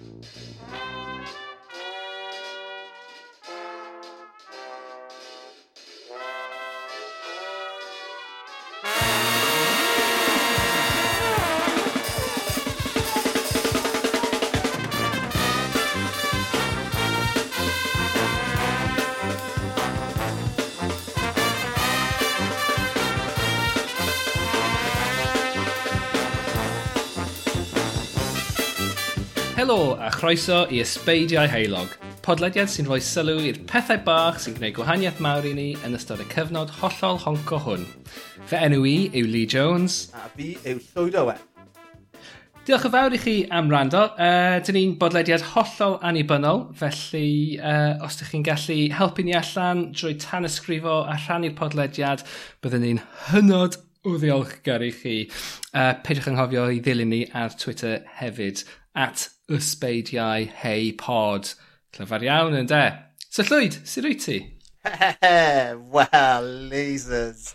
Música Helo a chroeso i Ysbeidiau Heilog, podlediad sy'n rhoi sylw i'r pethau bach sy'n gwneud gwahaniaeth mawr i ni yn ystod y cyfnod hollol honco hwn. Fy enw i yw Lee Jones. A fi yw Llwyd Owen. Diolch yn fawr i chi am rando. Uh, dyn ni'n bodlediad hollol annibynnol, felly uh, os ydych chi'n gallu helpu ni allan drwy tan ysgrifo a rhannu'r podlediad, byddwn ni'n hynod o ddiolchgar i chi. Uh, peidiwch yn hofio i ddilyn ni ar Twitter hefyd, at ysbeidiau hei pod. Clyfar iawn yn de. So Llwyd, sy'n rwyt ti? Wel, lasers.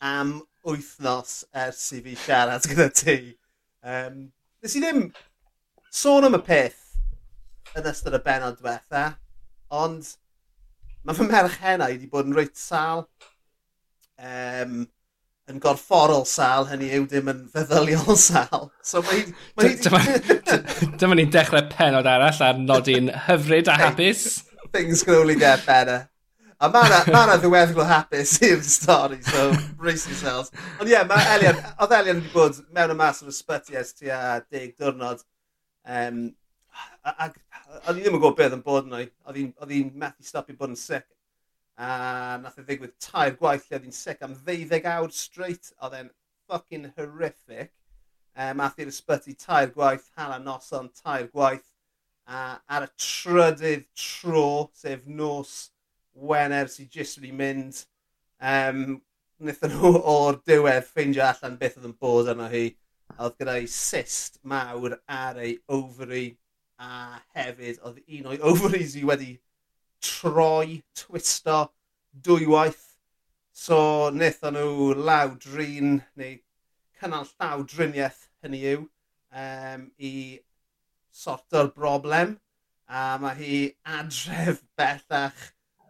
Am wythnos ers i fi siarad gyda ti. Um, nes i ddim sôn am y peth yn ystod y benod diwetha, ond mae fy merch hennau wedi bod yn reit sal. Um, yn gorfforol sal, hynny yw dim yn feddyliol sal. So mae... mae Dyma ni'n dechrau penod arall ar nodi'n hyfryd a hapus. Things can only get better. A mae yna ma ddiweddglo hapus i'r stori, so brace yourselves. Ond ie, yeah, mae Elian, oedd Elian wedi bod mewn y mas o'r ysbyty ers ti a deg diwrnod. Um, a, o'n i ddim yn gwybod beth yn bod yn o'i. Oedd hi'n methu stopio bod yn sic A nath e ddigwydd tair gwaith lle oedd hi'n sic am ddeuddeg awr straight. Oedd e'n fucking horrific. E, um, ath i'r ysbyty tair gwaith, hala noson tair gwaith. A ar y trydydd tro, sef nos Wener sy'n jyst wedi mynd, um, wnaethon nhw o'r diwedd ffeindio allan beth oedd yn bod arno hi. Oedd gyda'i cyst mawr ar ei ofari a hefyd oedd un o'i ovaries i wedi troi, twisto dwywaith. So wnaethon nhw lawdrin neu cynnal llawdriniaeth hynny yw um, i sorto'r broblem a mae hi adref bellach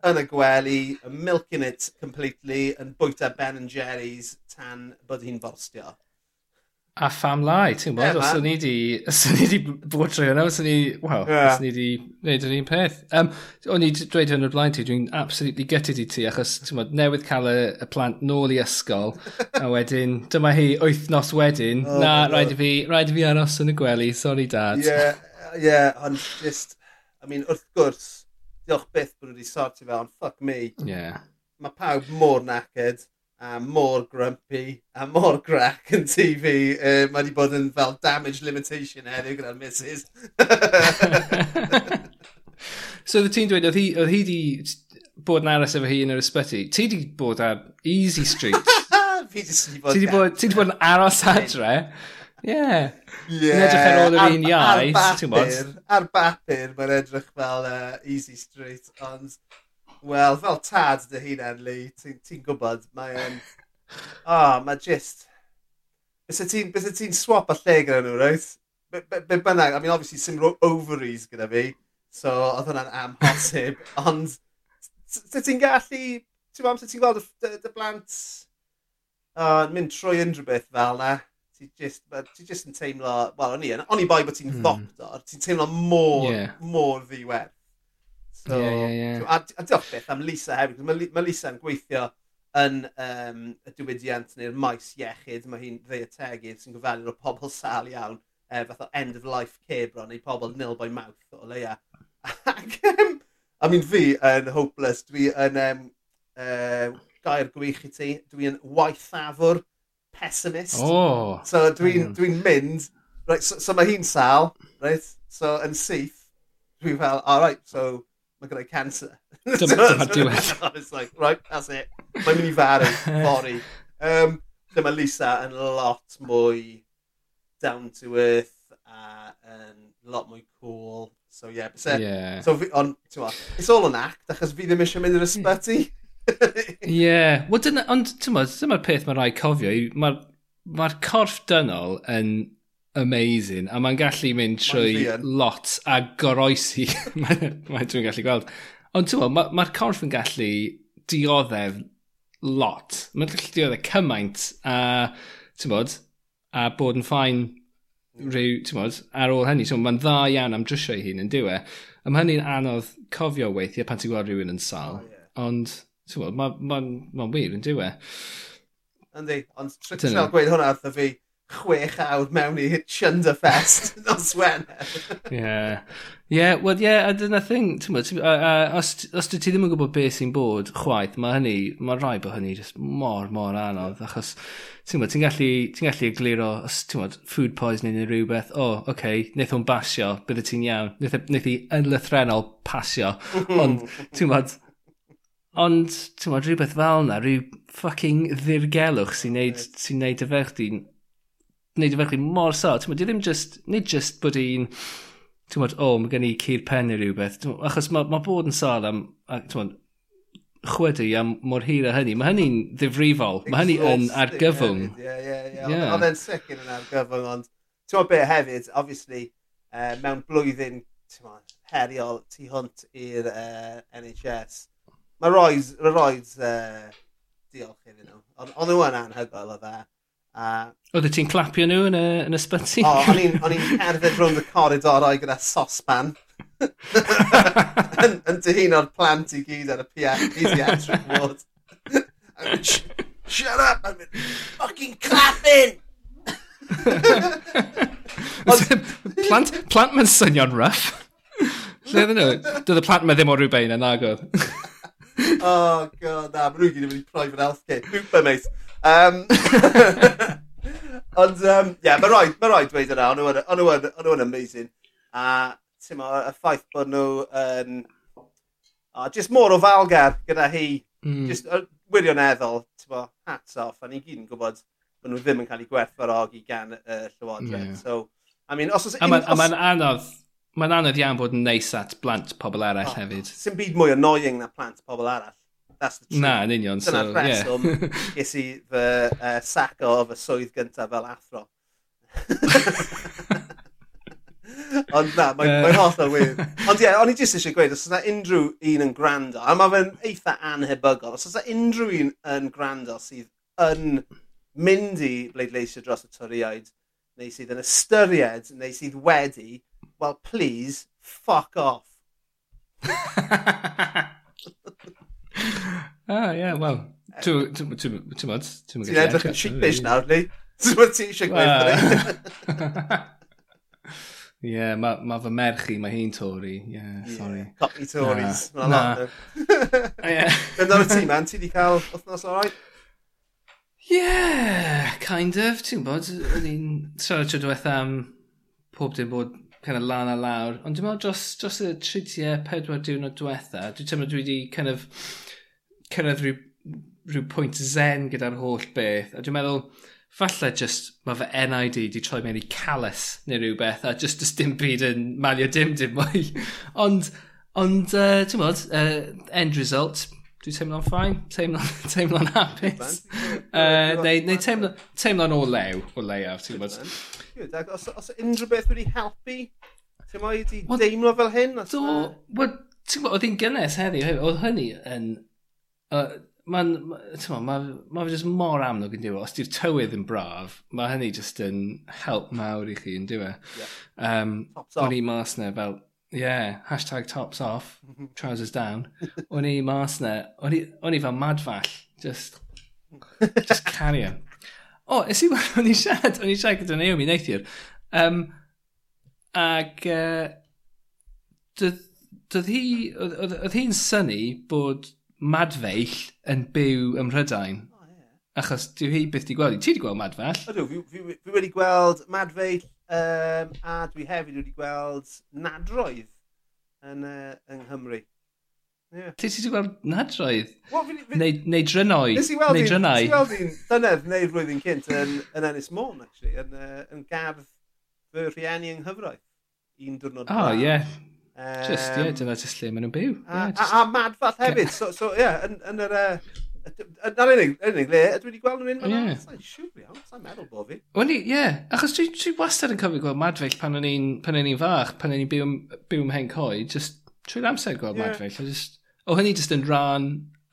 yn y gwely, milking it completely yn bwyta Ben and Jerry's tan bod hi'n borstio a pham lai, ti'n gwybod? Yeah, os o'n i di, os o'n i di bod trwy hwnna, os o'n i, wow, yeah. os o'n i di wneud yr un peth. Um, o'n i dweud hwn o'r blaen ti, dwi'n absolutely gutted i ti, achos, ti'n gwybod, newydd cael y, y plant nôl i ysgol, a wedyn, dyma hi wythnos wedyn, oh, na, rhaid i fi, rhaid i fi aros yn y gwely, sorry dad. Ie, Yeah, ie, yeah, ond just, I mean, wrth gwrs, diolch beth bod wedi sorti fe, ond fuck me. Yeah. Mae pawb mor knackered a mor grumpy a mor grac yn TV. Uh, mae wedi bod yn fel damage limitation heddiw gyda'r missus. so the ti'n dweud, oedd hi, wedi bod yn aros efo hi yn yr ysbyty. Ti wedi bod ar Easy Street. fi wedi bod... Ti di bod, bod yn aros adre. Ie. Yeah. Yeah. Yn edrych ar ôl yr un iaith. Ar bapur, ar bapur mae'n edrych fel uh, Easy Street, ond Wel, fel tad dy hunan, Lee, ti'n ti gwybod, mae... Um, oh, mae just... Bys ti'n ti swap a lle gyda nhw, right? Be bynnag, I mean, obviously, sy'n ovaries gyda fi, so oedd hwnna'n amhosib, ond ti'n gallu, ti'n gweld, ti'n gweld y blant Uh, mynd trwy unrhyw beth fel na, ti just, ti just yn teimlo, wel, o'n i, o'n i boi bod ti'n mm. ddoctor, ti'n teimlo mor, yeah. mor ddiwedd. So, yeah, yeah, yeah. A, a diolch beth am Lisa hefyd. Mae ma Lisa yn gweithio yn um, y diwydiant neu'r maes iechyd. Mae hi'n ddeuategydd sy'n gofalu o pobl sal iawn. E, fath o end of life care bron neu pobl nil by mouth o leia. Ac, um, I mean, fi yn hopeless. Dwi yn um, uh, gair gwych i ti. Dwi yn waithafwr pessimist. Oh. So dwi'n mm. dwi, mynd. Right, so, so mae hi'n sal, right? So yn syth, dwi fel, all right, so mae gyda cancer. Dyma diwedd. It's like, right, that's it. Mae'n mynd i farw, fori. Um, dyma Lisa yn lot mwy down to earth a yn lot mwy cool. So yeah, bysau. Yeah. So fi, on, it's all an act, achos fi ddim eisiau mynd i'r ysbyty. yeah. Well, dyna, ond, ti'n modd, dyma'r peth mae rai cofio. Mae'r ma corff dynol yn amazing. A mae'n gallu mynd trwy lot a goroesi. mae dwi'n gallu gweld. Ond ti'n mae'r ma corff yn gallu dioddef lot. Mae'n gallu dioddef cymaint a, ti'n bod, a bod yn ffain rhyw, ti'n bod, ar ôl hynny. So, Mae'n dda iawn am drysio ei hun yn diwe. A mae hynny'n anodd cofio weithiau pan ti'n gweld rhywun yn sal. Oh, yeah. Ond, ti'n bod, mae'n ma, ma, ma wir yn diwe. Yndi, ond tr tr tr tr tr tr tr chwech awr mewn i Chunder Fest nos Wener. Ie. Ie, wel ie, a dyna thing, ti'n bod, os, os ti ddim yn gwybod beth sy'n bod chwaith, mae hynny, mae rai bod hynny just mor, mor anodd, achos ti'n bod, ti'n gallu, ti'n gallu egluro, os ti'n bod, food poisoning neu rhywbeth, o, oh, oce, okay, wnaeth o'n basio, bydde ti'n iawn, wnaeth e, i yn lythrenol pasio, hmm. ond, ti'n bod, ond, ti'n bod, rhywbeth fel yna, rhyw fucking ddirgelwch sy'n neud, sy'n neud y ferch di'n wneud y ferch mor sâl. Ti'n ddim just, nid just bod i'n, ti'n bod, o, oh, mae gen i cur pen neu rhywbeth. Achos mae ma bod yn sal am, ti'n chwedu am mor hir a hynny. Mae hynny'n ddifrifol. Mae hynny yn argyfwng. Ie, ie, ie. Oedd e'n sicr yn argyfwng, ond ti'n bod beth hefyd, obviously, uh, mewn blwyddyn, ti'n bod, heriol tu hwnt i'r e, uh, NHS. Mae roedd, mae roedd, uh, e, diolch iddyn nhw. Ond nhw yn anhygoel o dda. Uh, Oeddet ti'n clapio nhw yn y, yn y sbyty? O, oh, o'n i'n cerdded rhwng y coridorau gyda sosban. yn, yn dyhun o'r plant i gyd ar y pediatric ward. Sh shut up, I'm fucking clapping! plant, plant mae'n swnio'n rough. Lle ddyn nhw? Doedd y plant mae ddim o rhywbeth yna, nagodd. oh, god, na, mae nhw'n gyd yn mynd i private healthcare. Bwpa, mate. Um, ond, um, ie, yeah, mae rhaid, mae rhaid dweud yna, ond nhw yn amazing. A, ti'n ma, y ffaith bod nhw yn... Um, oh, just mor o falgar gyda hi. Mm. Just uh, wirioneddol, ti'n ma, hats off. A ni gyd yn gwybod bod nhw ddim yn cael eu gwerthfarogi gan y uh, Llywodraeth. Yeah. So, I mean, os... oes... a mae'n os... ma anodd mae'n anodd iawn bod yn neis at blant pobl arall oh, hefyd. Sy'n byd mwy annoying na plant pobl arall. That's the truth. Na, yn union. Dyna'r so, reswm yeah. ges i fy uh, saco o fy swydd gyntaf fel athro. Ond na, mae'n uh... mae hollol wir. Ond ie, yeah, o'n i jyst eisiau gweud, os yna unrhyw un yn gwrando, a mae fe'n eitha anhebygol, os yna unrhyw un yn gwrando sydd yn mynd i bleidleisio dros y toriaid, neu sydd yn ystyried, neu sydd wedi, well, please, fuck off. Ah, ie, wel. Ti'n modd? Ti'n edrych yn sheepish nawr, ni? Ti'n modd ti eisiau gweithio? Ie, mae ma fy merch i, mae hi'n Tori. Ie, sorry. Yeah, Cockney Tories. Na. Na. Ie. Dyna'r ti, man. Ti di cael wythnos o'r oed? Yeah, kind of. Ti'n bod, o'n i'n siarad tro diwetha am pob dim bod kind of lan a lawr. Ond dwi'n meddwl dros, dros y tritiau pedwar diwrnod diwetha, dwi'n teimlo dwi wedi kind of cyrraedd rhyw, rhyw pwynt zen gyda'r holl beth. A dwi'n meddwl, falle just mae fy NID wedi troi mewn i calus neu rhywbeth a just ys dim byd yn malio dim dim mwy. ond, ond, uh, ti'n bod, uh, end result, dwi'n teimlo'n ffain, teimlo'n teimlo hapus. uh, neu neu teimlo'n teimlo o lew, o leiaf, ti'n bod. Os, os unrhyw beth wedi helpu, ti'n bod, i deimlo fel hyn? Do, uh... ti'n gwybod, oedd hi'n gynnes heddi, oedd hynny yn uh, mae'n, ma, ma, ma fe jyst mor amlwg yn diwy. E? Os di'r tywydd yn braf, mae hynny jyst yn help mawr i chi yn diwy. Yeah. Um, o'n i mas na fel, yeah, hashtag tops off, trousers down. o'n i mas na, o'n i fel madfall, just, just carry on. O, oh, ys i weld, o'n i siarad, o'n i siarad gyda Naomi neithiwr. Um, ag, uh, doedd hi, oedd hi'n syni bod madfeill yn byw ym Mhrydain. Oh, yeah. Achos dwi hi byth di gweld. Ti wedi gweld madfell? Ydw, fi, fi, fi, wedi gweld madfeill um, a dwi hefyd wedi gweld nadroedd yn, uh, yng Nghymru. Yeah. Ti wedi gweld nadroedd? Well, fi, fi... Neu, neu drynoedd? Nes i weld neu drynau? Nes i weld un dynedd neu flwyddyn cynt yn, yn Ennis Môn, actually, yn, uh, yn gardd fy rhieni yng Nghyfraith. Un diwrnod. Oh, ie. Yeah. Um, just, ie, yeah, dyna just lle maen nhw'n byw. A, yeah, just... a, a mad fath hefyd. So, so ie, yeah, yn, yn yr... Uh, Na'r unig, unig le, dwi wedi gweld nhw'n un fan'na. Sa'n siŵr iawn, sa'n meddwl bo fi. Wel, ie, yeah. achos dwi, dwi wastad yn cofio gweld madfell pan o'n i'n pan o'n i'n fach, pan o'n i'n byw, byw ym hen coi, just trwy'r amser gweld yeah. madfell. Just, o hynny just yn rhan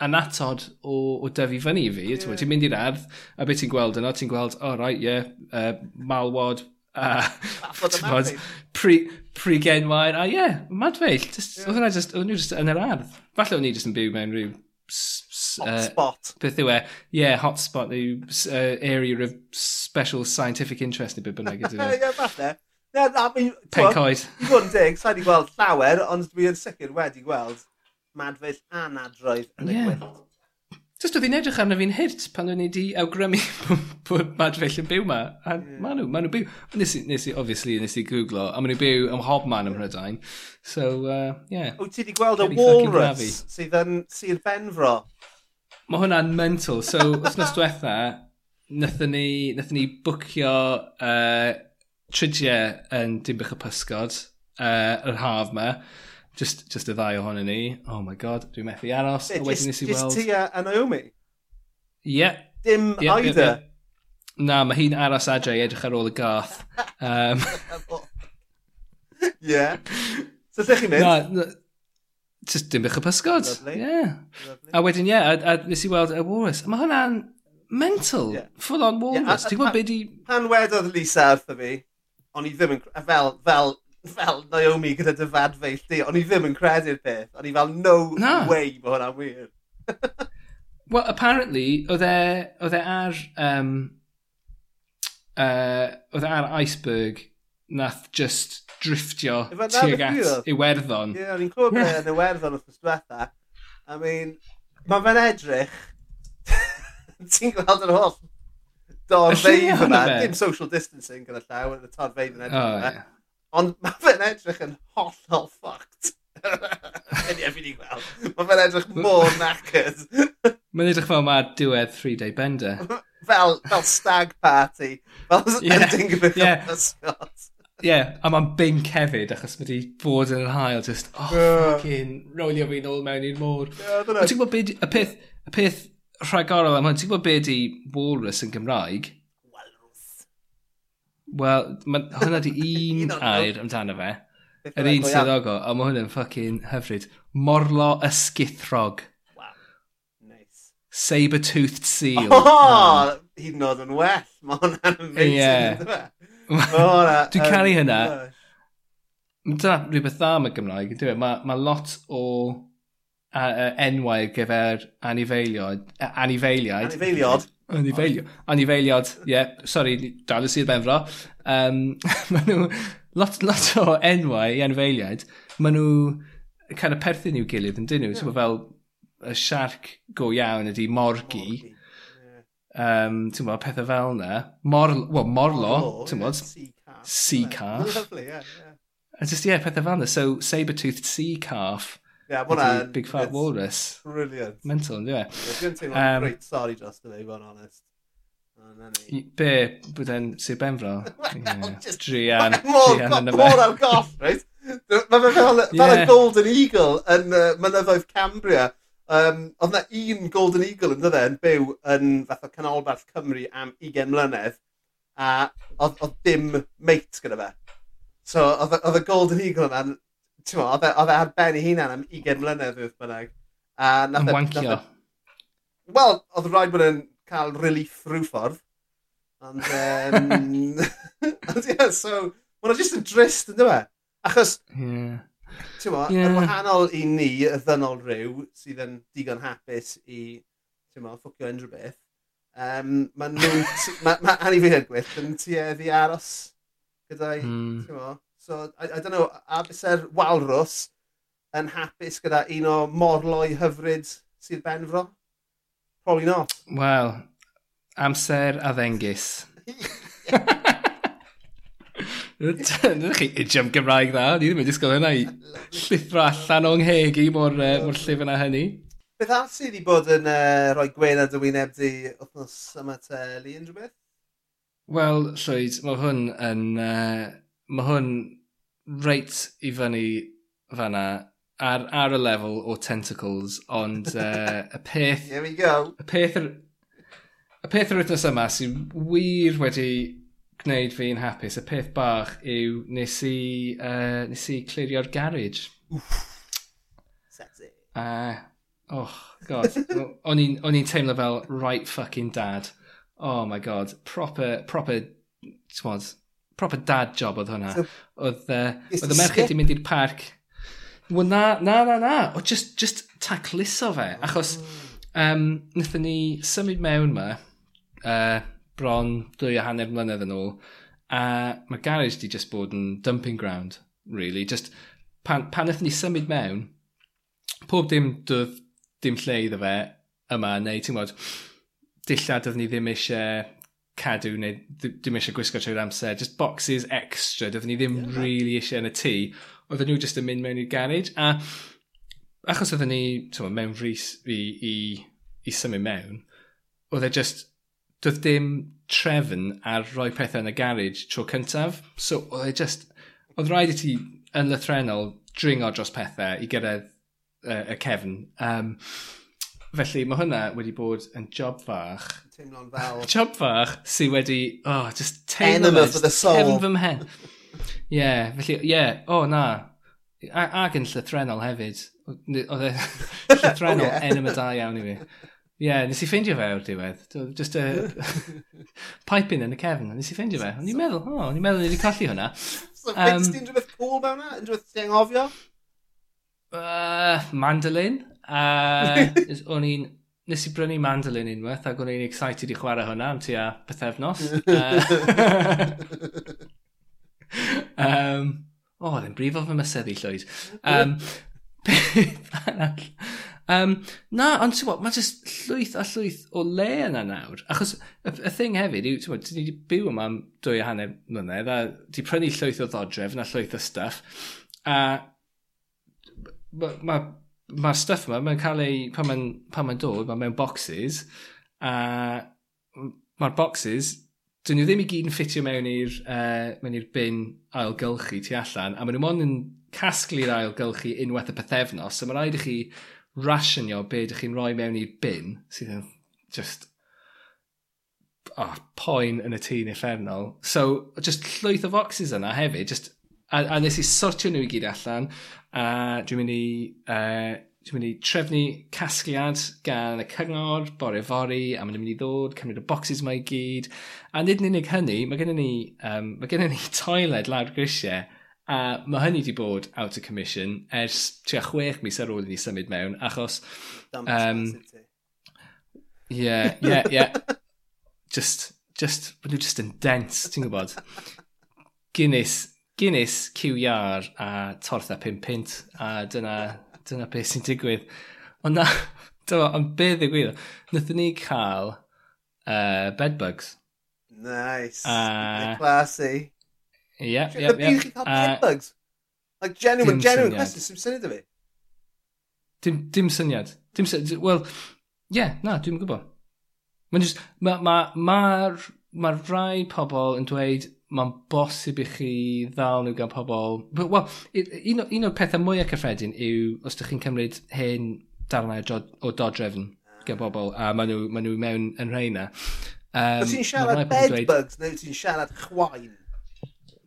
anatod o, o dyfu fyny i fi. Yeah. Ti'n mynd i'r ardd, a beth ti'n gweld yno, ti'n gweld, o oh, right, ie, yeah, uh, malwod, a t'mod, pri, pri genwair, a ie, yeah, madfeill. Just, yeah. Oedd hwnna just, oedd nhw just yn yr ardd. Falle o'n i just yn byw mewn rhyw... Hotspot. Uh, beth yw e? Ie, yeah, hotspot yw uh, area of special scientific interest neu beth bynnag ydyn nhw. E. Ie, falle. Yeah, I mean, Pencoed. I fod yn dig, sa'n i gweld llawer, ond dwi yn sicr wedi gweld madfeill anadroedd yn y yeah. gwyllt. Just oedd hi'n edrych arno fi'n hirt pan o'n i wedi awgrymu bod Madfell yn byw ma. A yeah. maen nhw, maen nhw byw. Nes i, nes i, obviously, nes i googlo, a maen nhw byw ym Hobman ym Mhrydain. So, uh, yeah. Wyt ti wedi gweld y walrus sydd yn Sir Benfro? Mae hwnna'n mental. So, wythnos diwetha, nathon ni, nathon ni bwcio uh, tridiau yn Dimbych y Pysgod, uh, yr haf ma. Just, just y ddau ohonyn ni. Oh my god, dwi'n methu aros. Be, a wedyn nes i weld... Just ti a, a Naomi? Yeah. Dim yeah, either. Yeah, yeah. Na, mae hi'n aros adre i edrych ar ôl y gath. Um... yeah. So lle chi'n mynd? Na, na, just dim bych y pysgod. Lovely. Yeah. Lovely. A wedyn, ie, yeah, a, a nes i weld y walrus. Mae hwnna'n mental. Yeah. Full on walrus. Yeah, Ti'n gwybod beth i... Pan wedodd Lisa wrtho fi, o'n i ddim yn... Fel, fel fel Naomi gyda dy fadfeill di, o'n i ddim yn credu'r peth. O'n i fel, no Na. way mae hwnna'n wir. Well, apparently, oedd e, oedd e ar, um, uh, oedd e ar iceberg nath just driftio tuag at Iwerddon. Ie, yeah, o'n i'n clywed yeah. yn Iwerddon wrth ysdiwetha. I mean, mae fe'n edrych, ti'n gweld yr holl dorfeidd yna, dim social distancing gyda llaw, y torfeidd yn edrych oh, yna. Yeah. Ond mae fe'n edrych yn hollol fucked. Ydy, fi wedi gweld. Mae fe'n edrych mor knackered. Mae'n edrych fel mae diwedd 3-day bender. fel, fel stag party. Fel yeah. ending beth yeah. Scott. Ie, yeah, a mae'n binc hefyd, achos mae wedi bod yn yr hael, just, oh, yeah. fucking, rolio fi'n ôl mewn i'r môr. Ie, Yeah, Ti'n gwybod beth, y peth, y peth rhagorol am hwn, ti'n gwybod beth di walrus yn Gymraeg? Wel, hwnna di un air amdano fe. Yr un sydd ogo, a mae hwnna'n ffucking hyfryd. Morlo ysgithrog. Wow. Nice. Saber-toothed seal. Oh, hyd yn oed yn well. Mae hwnna'n amazing. ynddo Yeah. Dwi'n caru hynna. Dyna rhywbeth dda am y Gymraeg. E? Mae ma, lot o a, uh, enwau ar gyfer e, anifeiliad. Anifeiliad. Anifeiliad. Anifeilio. Anifeiliod, ie. Yeah. Sorry, dal i'r benfro. Um, maen nhw, lot, lot o enwau i anifeiliad, maen nhw kind of perthyn i'w gilydd yn dyn nhw. Yeah. Fel y siarc go iawn ydy morgi. morgi. Um, ti'n bod, pethau fel yna. Mor, well, morlo, morlo ti'n bod. Sea calf. Lovely, yeah, yeah. A just, yeah, pethau fel yna. So, saber-toothed sea calf Yeah, ma hwnna... Big Fat Walrus. Brilliant. Mental, ynddo e. Dwi'n teimlo um, great sorry dros dy fi, fo'n honest. Be, bod e'n Sir Benfro? Drian. Mor ar goff, reit? Mae fe fel, fel y Golden Eagle yn uh, mynyddoedd Cambria. Um, oedd na un Golden Eagle yn dydde yn byw yn fath o canolbarth Cymru am 20 mlynedd a oedd, oedd dim mate gyda fe. So oedd y Golden Eagle yna'n oedd e, e ar ben ei hunan am 20 mlynedd wrth bynnag. A nath yn e- wancio. E- Wel, oedd rhaid bod yn cael relief rhyw ffordd. Ond, um, ond yeah, so, mae'n just yn drist, ynddo fe? Achos, yeah. ti'n mo, yeah. yn wahanol i ni, y ddynol rhyw, sydd yn digon hapus i, ti'n mo, ffwcio unrhyw beth, um, mae nhw, mae ma, ma, Annie Fyhedgwyth yn tueddi aros gyda'i, mm. ti'n mo, So, I, I don't know, a byse'r walrus yn hapus gyda un o morloi hyfryd sydd benfro? Probably not. Wel, amser a ddengis. Dyna chi idiom Gymraeg dda, ni ddim yn disgwyl hynna i llithro allan o'n nghegi mor, uh, mor llif yna hynny. Beth all sydd wedi bod yn uh, rhoi gwen ar dy wyneb di wythnos yma te, Lee, unrhyw beth? Wel, Llwyd, mae hwn yn uh, mae hwn reit i fyny fanna ar, ar y lefel o tentacles, ond uh, y peth... Here we go. Y peth, y peth yr wythnos yma sy'n wir wedi gwneud fi'n hapus, y peth bach yw nes i, uh, nes i clirio'r garage. Wff. Sexy. Uh, oh, god. o'n i'n teimlo fel right fucking dad. Oh my god. Proper, proper, t'mod, proper dad job oedd hwnna. So, oedd uh, oedd y merched i mynd i'r parc. Wel na, na, na, na. O, just, just tacluso fe. Achos um, wnaethon ni symud mewn ma uh, bron dwy a hanner mlynedd yn ôl a mae garage di just bod yn dumping ground, really. Just pan, pan wnaethon ni symud mewn, pob dim dydd dim lle iddo fe yma, neu ti'n gwybod, dillad oedd ni ddim eisiau, cadw neu dim eisiau gwisgo trwy'r amser. Just boxes extra. Doedden ni ddim yeah. really eisiau yn y tŷ. Oedden nhw just yn mynd mewn i'r garage. A achos oedden ni tywa, mewn rhys i, i, i symud mewn, oedd e just... Doedd dim trefn ar roi pethau yn y garage tro cyntaf. So oedd e just... Oedd rhaid i ti yn lythrenol dringo dros pethau i gyrraedd uh, y cefn. Um, Felly mae hwnna wedi bod yn job fach. Teimlo'n fel... job fach sy wedi, oh, just teimlo... Enema for the soul. Cefn fy mhen. Ie, yeah, felly, ie, yeah, o oh, na. A ag yn llythrenol hefyd. Oedd e llythrenol oh, yeah. enema da iawn i fi. Ie, yeah, nes i ffeindio fe o'r diwedd. Just a piping yn y cefn. Nes i ffeindio fe. O'n i'n meddwl, o, oh, o'n i'n meddwl ni wedi colli hwnna. So, um, ti'n rhywbeth cool mewn hwnna? Rhywbeth ti'n anghofio? Uh, mandolin. A o'n i'n... Nes i brynu mandolin unwaith ac o'n i'n excited i chwarae hwnna am tua pethefnos. Uh, um, o, oh, ddim brifo fy myseddi llwyd. Um, beth arall? Um, na, ond ti'n bod, mae jyst llwyth a llwyth o le yna nawr. Achos y, y thing hefyd yw, ti'n bod, ti wedi byw yma am dwy a hanner mlynedd a ti prynu llwyth o ddodref na llwyth o stuff. A mae ma, mae'r stuff yma, mae'n cael ei, pan mae'n ma, ma dod, mae'n mewn boxes, a mae'r boxes, dyn nhw ddim i gyd yn ffitio mewn i'r uh, mewn i'r bin ailgylchu tu allan, a maen nhw ond yn casglu'r ailgylchu unwaith y pethefnos, so mae'n rhaid i chi rationio be ydych chi'n rhoi mewn i'r bin, sydd yn just oh, poen yn y tîn effernol. So, just llwyth o boxes yna hefyd, just a, a nes i sortio nhw i gyd allan, a dwi'n mynd i, uh, dwi'n mynd i trefnu casgliad gan y cyngor, bore fori, a mae'n mynd i ddod, cymryd y boxes mae i gyd. A nid yn unig hynny, mae gennym ni, um, mae gennym ni toiled lawr grisiau, a mae hynny wedi bod out of commission ers tua chwech mis ar ôl i ni symud mewn, achos... Um, yeah, yeah, yeah. just, just, bod nhw just yn dense, ti'n gwybod? Guinness Guinness, QR a tortha pum pint a dyna, dyna beth sy'n digwydd. Ond na, dyma, ond be ddigwydd, nathon ni cael uh, bedbugs. Nice. Uh, classy. Ie, yep, yep. Chi cael bedbugs? Like genuine, genuine question, sy'n syniad o fi. Dim, dim syniad. Dim syniad. Wel, ie, yeah, na, dwi'n gwybod. Mae'n just, mae'r ma, ma, ma, ma rai pobl yn dweud, mae'n bosib i chi ddal nhw gan pobl. Wel, un, un o'r pethau mwyaf cyffredin yw os ydych chi'n cymryd hen darnau o dodrefn gan bobl, a maen nhw, maen nhw mewn yn rheina. Um, ti'n siarad bedbugs neu ti'n siarad chwain?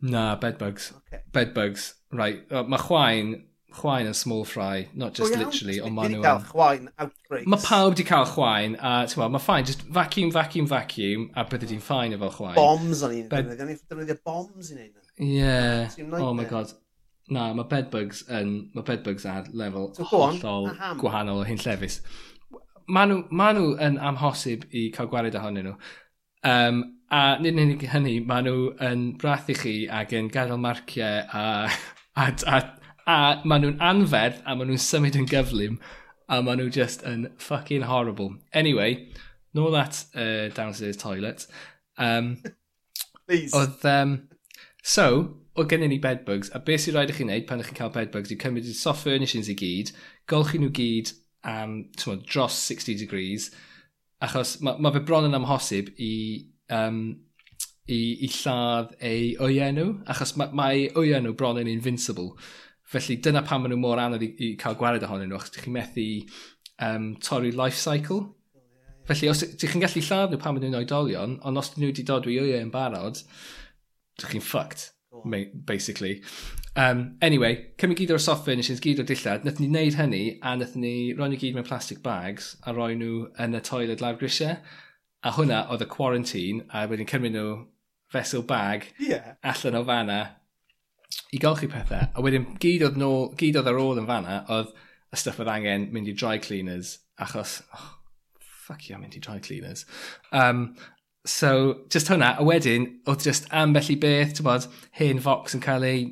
Na, bedbugs. Okay. Bedbugs, right. Mae chwain chwain yn small fry, not just oh, literally, ond maen nhw... cael chwain, outbreaks. Mae pawb wedi cael chwain, a ti'n meddwl, mae ffain, just vacuum, vacuum, vacuum, a bydde di'n ffain efo chwain. Bombs o'n i'n Bed... defnyddio bombs i'n neud. Yeah, oh my god. Na, mae bedbugs yn, mae bedbugs ar lefel so, hollol gwahanol o hyn llefus. Mae nhw, maen nhw yn amhosib i cael gwared ohonyn nhw. Um, a nid yn unig hynny, mae nhw yn brath i chi ac yn gadael marciau a, a, a A maen nhw'n anferth a maen nhw'n symud yn gyflym a maen nhw just yn fucking horrible. Anyway, nôl at uh, downstairs toilet. Um, Please. Oedd, um, so, oedd gennym ni bedbugs, a beth sy'n rhaid i chi wneud pan ych chi'n cael bedbugs yw cymryd y soft furnishings i gyd, golchi nhw gyd am um, dros 60 degrees, achos mae ma fe bron yn amhosib i, um, i, i lladd ei oia nhw, achos mae ma ei oia nhw bron yn invincible. Felly dyna pan maen nhw mor anodd i, i cael gwared ohonyn nhw, achos ydych chi'n methu um, torri life cycle. Felly, os ydych chi'n gallu lladd nhw pan maen nhw'n oedolion, ond os nhw wedi dod i wyau yn barod, ydych chi'n fucked, basically. Um, anyway, cymryd gyd o'r soffit, nes gyd o'r dillad, nath ni wneud hynny, a nath ni roi nhw gyd mewn plastic bags, a roi nhw yn y toilet lawr grisiau. A hwnna oedd y quarantine, a wedyn cymryd nhw fesel bag yeah. allan o fanna i golchi pethau, a wedyn gyd oedd, nôl, gyd oedd ar ôl yn fanna oedd y stuff oedd angen mynd i dry cleaners, achos, oh, fuck you, yeah, mynd i dry cleaners. Um, so, just hwnna, a wedyn, oedd just ambell i beth, ti'n bod, hyn Vox yn cael ei,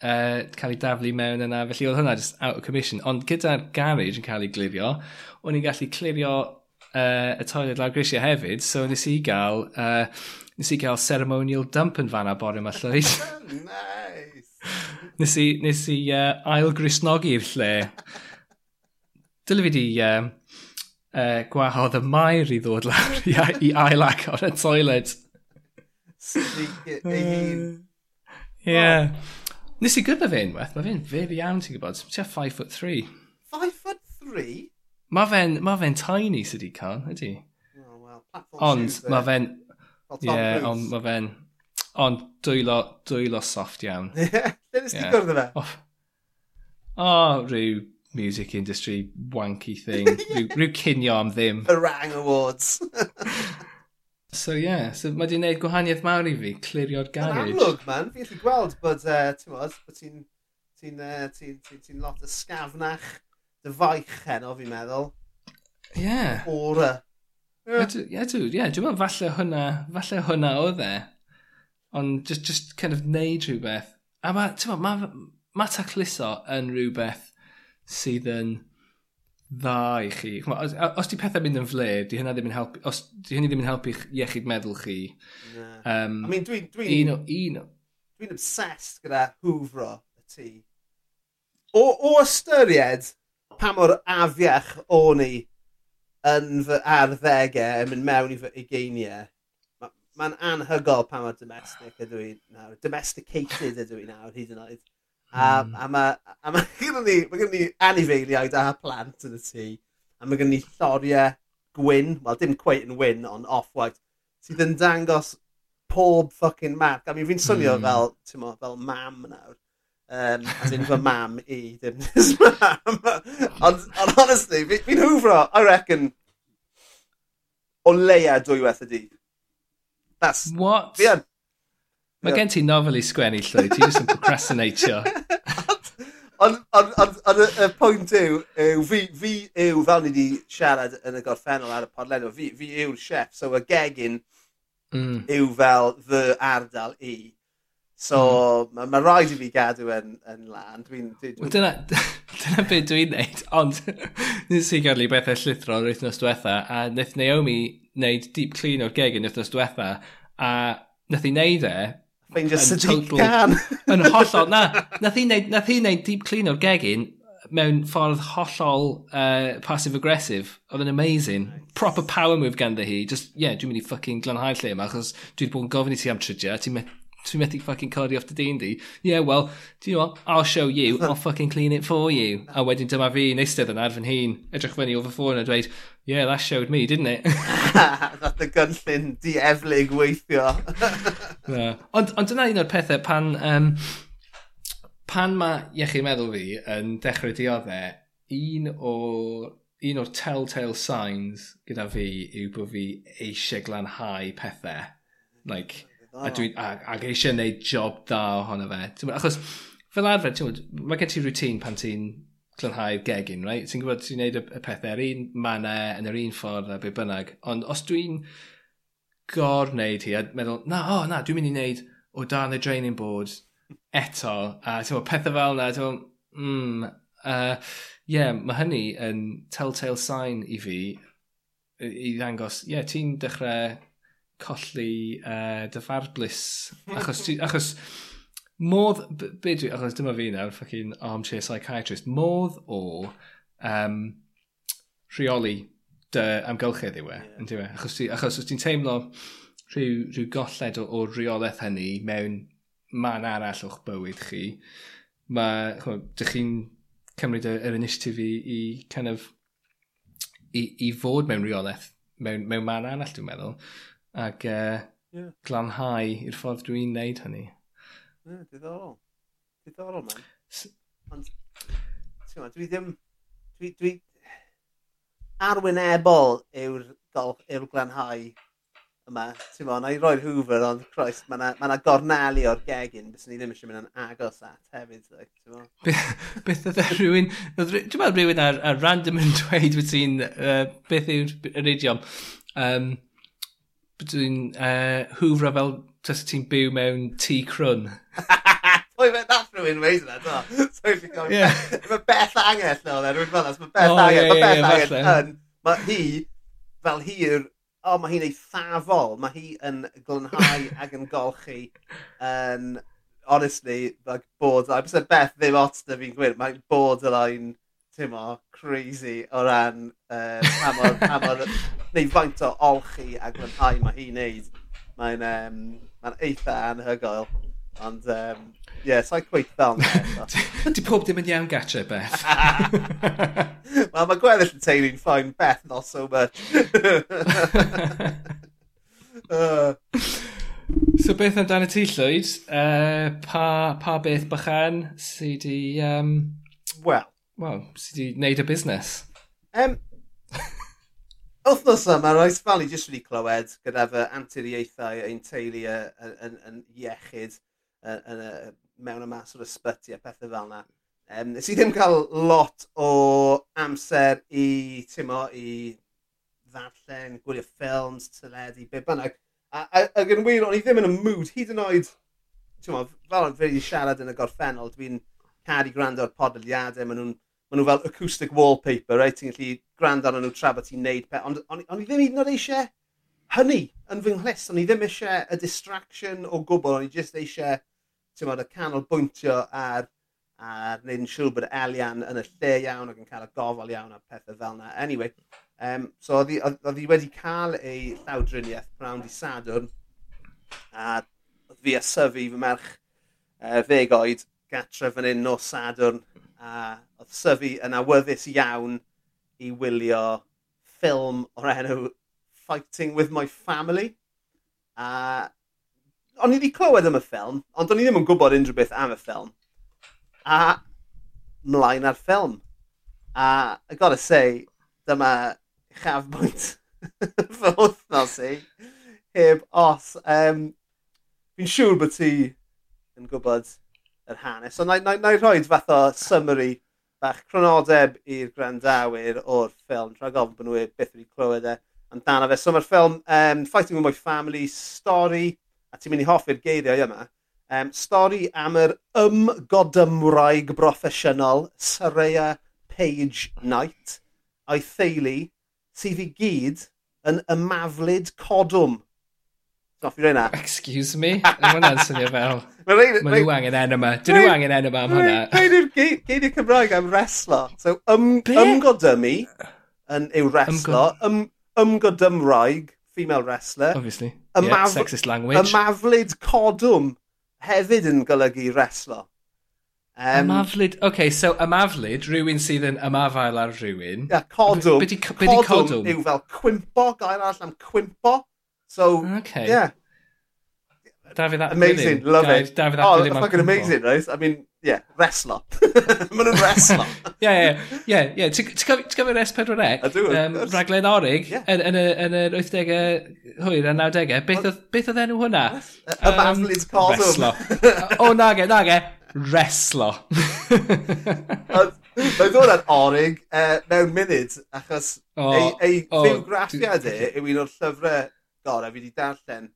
uh, cael ei daflu mewn yna, felly oedd hwnna just out of commission. Ond gyda'r garage yn cael ei glirio, o'n i'n gallu clirio uh, y toilet lawr grisiau hefyd, so nes i gael uh, nes i gael ceremonial dump yn fanna bore yma llwyd. nice! nes i, nes i uh, ailgrisnogi'r lle. Dyle fi di uh, uh, gwahodd y mair i ddod lawr i, i ailac o'r y toilet. Ei hun. Yeah. Nes i gyda fe unwaith, mae fe'n fyr iawn ti'n gwybod, ti'n 5 foot 3. 5 foot 3? Mae fe'n ma fe tiny sydd wedi cael, ydy. Oh, well, Ond mae fe'n Fel Tom yeah, Cruise. ond mae fe'n... Ond dwylo, dwylo soft iawn. Ie, lle nes ti gwrdd fe. O, oh, rhyw music industry wanky thing. rhyw, rhyw cinio am ddim. Barang Awards. so ie, yeah, so mae di wneud gwahaniaeth mawr i fi, clirio'r garage. Yn amlwg, man, fi'n gallu gweld bod, e, uh, ti'n modd, bod ti'n ti'n e, uh, ti, ti, ti lot ysgafnach, dy faich heno, fi'n meddwl. Ie. Yeah. Ora Ie, dwi, ie, dwi'n meddwl falle hwnna, falle hwnna oedd e. Ond just, just kind of neud rhywbeth. A ma, ti'n meddwl, ma, ma tacluso yn rhywbeth sydd yn dda i chi. Os, os di pethau mynd yn fled, di hynna ddim yn helpu, os, di hynny ddim yn helpu iechyd meddwl chi. Na. Um, I mean, dwi'n... Dwi, un o, un o. Dwi'n obsessed gyda hwfro y tŷ. O, o ystyried pa mor afiach o'n i yn fy arddegau yn mynd mewn i fy ugeiniau, mae'n ma anhygol pa mor domestic ydw i nawr. Domesticated ydw i nawr hyd yn oed. A, mm. a mae ma, gyda ni, ma ni anifeiliaid a plant yn y tŷ. A mae gyda ni lloriau gwyn, wel dim cweit yn wyn, ond off-white, sydd yn dangos pob fucking marc. A mi fi'n swnio mm. fel, mo, fel mam nawr. Um, as in fy mam i, ddim his mam. ond, ond honestly, fi'n fi hwfro, I reckon, o leia dwywaith y dydd. That's... What? Fi yn. Mae gen ti nofel i sgwennu llwy, ti jyst yn procrastinatio. Ond on, on, on, on, y pwynt yw, yw fi, fi yw, fel ni wedi siarad yn y gorffennol ar y podlenw, fi, fi yw'r chef, so y gegin mm. yw fel fy ardal i. So mm. mae ma rhaid i fi gadw yn, yn lan. Dwi'n... Dwi, dwi... Dyna, dyna beth dwi'n neud, ond nes i gael i bethau llithro yr wythnos diwetha, a wnaeth Naomi wneud deep clean o'r geg yn wythnos diwetha, a wnaeth e i wneud e... Ffeindio sydig total, gan! yn hollol, na, wnaeth i wneud, nath i wneud deep clean o'r gegin mewn ffordd hollol uh, passive-aggressive. Oedd yn amazing. Nice. Proper power move ganddi hi. Just, yeah, dwi'n mynd i fucking glanhau lle yma, achos dwi wedi bod yn gofyn i ti am trydia. ti'n Dwi methu fucking codi off dy dyn di. Yeah, well, do you know what? I'll show you. I'll fucking clean it for you. A wedyn dyma fi yn eistedd yna ar fy hun, edrych fyny o fy ffôn a dweud, yeah, that showed me, didn't it? Nath y gynllun dieflig weithio. no. Ond, ond dyna un o'r pethau pan... Um, pan mae iechyd meddwl fi yn dechrau dioddau, un o un o'r telltale signs gyda fi yw bod fi eisiau glanhau pethau. Like, A, dwi, a, a eisiau gwneud job da ohono fe. Achos fel arfer, mae gen ti rŵtín pan ti'n clynhau'r gegin, right? Ti'n gwybod, ti'n gwneud y, y pethau yr un mannau yn yr un ffordd a be bynnag. Ond os dwi'n gor wneud hi a meddwl, na, o, oh, na, dwi'n mynd i wneud o dan y draining board eto. A ti'n gwybod, pethau fel na, ti'n gwybod, mm, uh, yeah, mae hynny yn telltale sign i fi i ddangos, ie, yeah, ti'n dechrau colli uh, dyfarblus. Achos, achos modd, be dwi, achos dyma fi nawr, fucking armchair psychiatrist, modd o um, rheoli dy amgylchedd yw e, yeah. yn diwe. Achos, ti, achos os ti'n teimlo rhyw, rhyw golled o, o reolaeth hynny mewn man arall o'ch bywyd chi, mae, dych chi'n cymryd yr, yr initiatif i, i kind of, i, i fod mewn reolaeth mewn, mewn man arall, dwi'n meddwl. Ac uh, e, yeah. glanhau i'r ffordd dwi'n neud hynny. Yeah, diddorol. Diddorol, man. Ond, dwi ddim... Dwi, dwi... Arwynebol yw'r yw glanhau yma. Ti'n mo, na i roi'r hwfer, ond Christ, mae yna ma, na, gornali o'r gegin, bys ni ddim eisiau mynd yn agos at hefyd. Like, beth oedd rhywun, dwi'n meddwl rhywun ar, ar random yn dweud wyt ti'n, uh, beth yw'r idiom? Um, dwi'n uh, hwfro fel tas ti'n byw mewn tŷ crwn. Pwy fe nath rhywun weis yna, do? So if you're yeah. Mae beth angell no, then, rwy'n fel as, mae beth oh, angell, mae beth yeah, angell yn, mae hi, fel hi'r, o, oh, mae hi'n ei thafol, mae hi yn glynhau ac yn golchi yn, honestly, like, borderline, bys beth ddim ots da fi'n gwir, mae'n borderline teimlo crazy o ran uh, pa mor, pa mor, neu faint o olchi a glanhau mae hi'n neud. Mae'n um, mae eitha anhygoel. Ond, um, ie, yeah, sa'i cweith fel yna. Di pob dim yn iawn gatre, Beth. Wel, mae gweddill yn teulu'n ffain, Beth, not so much. uh. So beth amdano ti Llwyd? Uh, pa, pa beth bychan sydd wedi... Um... Wel, wel, sydd wedi wneud y busnes. Um, Wythnos yma, roes fel i jyst wedi clywed gyda fy anturiaethau ein teulu yn, yn, yn iechyd yn, yn, mewn y mas o'r ysbyty a pethau fel yna. Um, nes i ddim cael lot o amser i, timo, i ddarllen, gwylio ffilms, teledu, be bynnag. A, a, ac yn wir, o'n i ddim yn y mood, hyd yn oed, timo, fel yn fi siarad yn y gorffennol, dwi'n caru gwrando ar podlediadau, maen nhw'n ma nhw fel acoustic wallpaper, right? Ti'n gallu gwrando arnyn nhw tra bod ti'n neud pe. Ond on, on i ddim hyd yn oed eisiau hynny yn fy nghlus. O'n i ddim eisiau y distraction o gwbl. O'n i jyst eisiau, ti'n modd, y canolbwyntio ar a wneud yn siŵr bod Elian yn y lle iawn ac yn cael y gofal iawn a pethau fel yna. Anyway, um, so oedd hi wedi cael ei llawdriniaeth prawn di Sadwrn a oedd fi a syfu fy merch uh, ddeg oed gatre fan hyn nos Sadwrn a oedd syfu yn awyddus iawn i wylio ffilm o'r enw Fighting With My Family. A o'n i wedi clywed am y ffilm, ond o'n i ddim yn gwybod unrhyw beth am y ffilm. A mlaen ar ffilm. A I gotta say, dyma chafbwynt fy wythnos i. Heb os. Um, Fi'n siŵr bod ti yn gwybod yr hanes. So, na i, na, na i rhoi fath o summary bach cronodeb i'r grandawyr o'r ffilm. Tra gofyn bod nhw e- beth wedi clywed e amdano fe. So mae'r ffilm um, Fighting With My Family, stori, a ti'n mynd i hoffi'r geiriau yma, um, stori am yr ymgodymwraig broffesiynol Saraya Page Knight a'i theulu sydd i gyd yn ymaflid codwm. Goffi rhaid. Excuse me? Mae hwnna'n swnio fel Mae nhw angen enw yma. Dyn nhw angen enw yma am hwnna. Rhaid i'r geiriau Cymraeg am reslo. So, ym, ymgodymu yn, yw reslo. Ym, ymgodymraig, female wrestler. Obviously. Yeah, sexist language. Ymaflid codwm hefyd yn golygu reslo. Um, ymaflid, oce, okay, so ymaflid, rhywun sydd yn ymafael ar rhywun. Ia, yeah, codwm. Be di codwm? Codwm yw fel cwimpo, gael arall am cwimpo. So, okay. yeah, Dafydd Ap Amazing, love it. Dafydd Ap Gwilym. Oh, fucking amazing, right? I mean, yeah, wrestler. Mae nhw'n wrestler. yeah, yeah, yeah. yeah. Ti'n cofio'r S4C? Ydw, um, Raglen Orig, yeah. yn, yn, yn yr 80au hwyr a 90au. Beth, oedd enw hwnna? Y um, Cosm. Wrestler. o, nage, nage. Wrestler. Mae'n ddod yn orig uh, mewn munud, achos oh, ei, ei oh, fywgraffiad e yw un o'r llyfrau gorau fi wedi darllen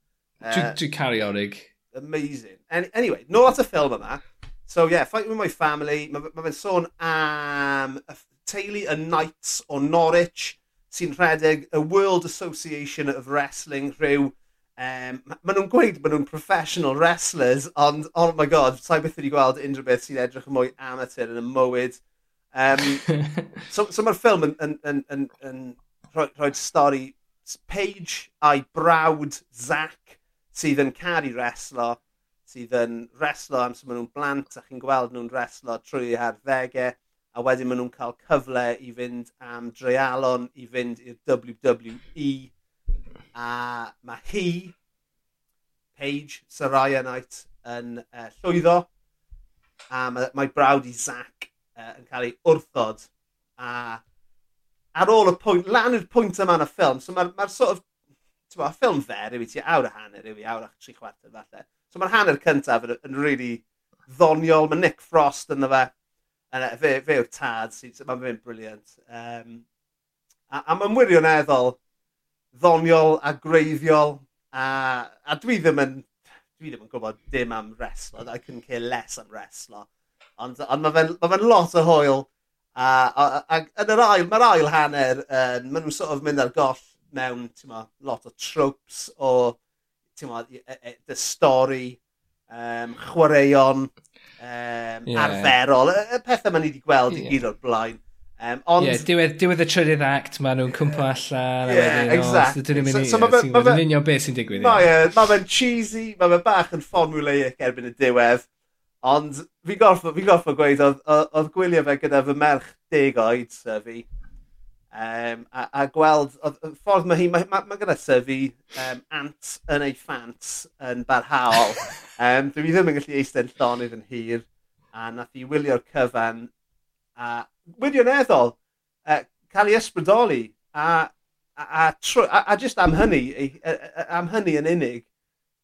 Dwi'n dwi caru orig. Amazing. Any, anyway, nôl at y ffilm yma. So yeah, Fight With My Family, mae ma fe'n sôn am y teulu y Knights o Norwich sy'n rhedeg y World Association of Wrestling rhyw Um, maen nhw'n gweud maen nhw'n professional wrestlers, ond oh my god, sa'i beth wedi gweld unrhyw beth sy'n edrych yn mwy amateur yn y mywyd. Um, so so mae'r ffilm yn, yn, yn, yn, yn rhoi, rhoi stori Paige a'i brawd Zac sydd yn caru reslo, sydd yn reslo amser maen nhw'n blant a chi'n gweld nhw'n reslo trwy eu harddegau a wedyn maen nhw'n cael cyfle i fynd am dreialon i fynd i'r WWE a mae hi Paige Saraya Knight yn uh, llwyddo a mae, mae brawd i Zac uh, yn cael ei wrthod a ar ôl y pwynt, lan i'r pwynt yma yn y ffilm, so mae'r ma sort of Bo, ffilm fer, yw i ti awr a hanner yw i awr a tri chwarter falle. So mae'r hanner cyntaf yn, yn really ddoniol. Mae Nick Frost yn fe. Uh, fe, fe yw'r tad, so mae'n fe'n briliant. Um, a, a mae'n wirioneddol ddoniol a greiddiol. A, a dwi ddim yn dwi ddim yn gwybod dim am wrestlo. I couldn't care less am wrestlo. Ond, ond mae fe'n ma fe lot o hwyl. A, a, a, a yn yr ail, mae'r ail hanner, uh, maen nhw'n sort of mynd ar goll mewn ma, lot o tropes o ma, e, e, dy stori, um, chwaraeon um, yeah. arferol, y, y pethau ma'n ni wedi gweld yeah. i gyd o'r blaen. Um, ond... Yeah, diwedd, diwedd y trydydd act, maen nhw'n cwmpo allan. Yeah, wedyn, exact. Dyn nhw'n mynd so, so union beth sy'n digwydd. Mae fe'n cheesy, mae fe'n bach yn formulaic erbyn y diwedd. Ond fi'n gorffo, fi gorffo gweud, oedd gwylio fe gyda fy merch deg oed, fi, Um, a, a gweld, y ffordd mae hi, mae, mae, mae gyda syfu um, ant yn ei ffant yn barhaol. um, dwi ddim yn gallu eistedd llonydd yn hir. A nath i wylio'r cyfan a wirioneddol uh, cael ei ysbrydoli a, a, a, a, a just am hynny, am hynny yn unig,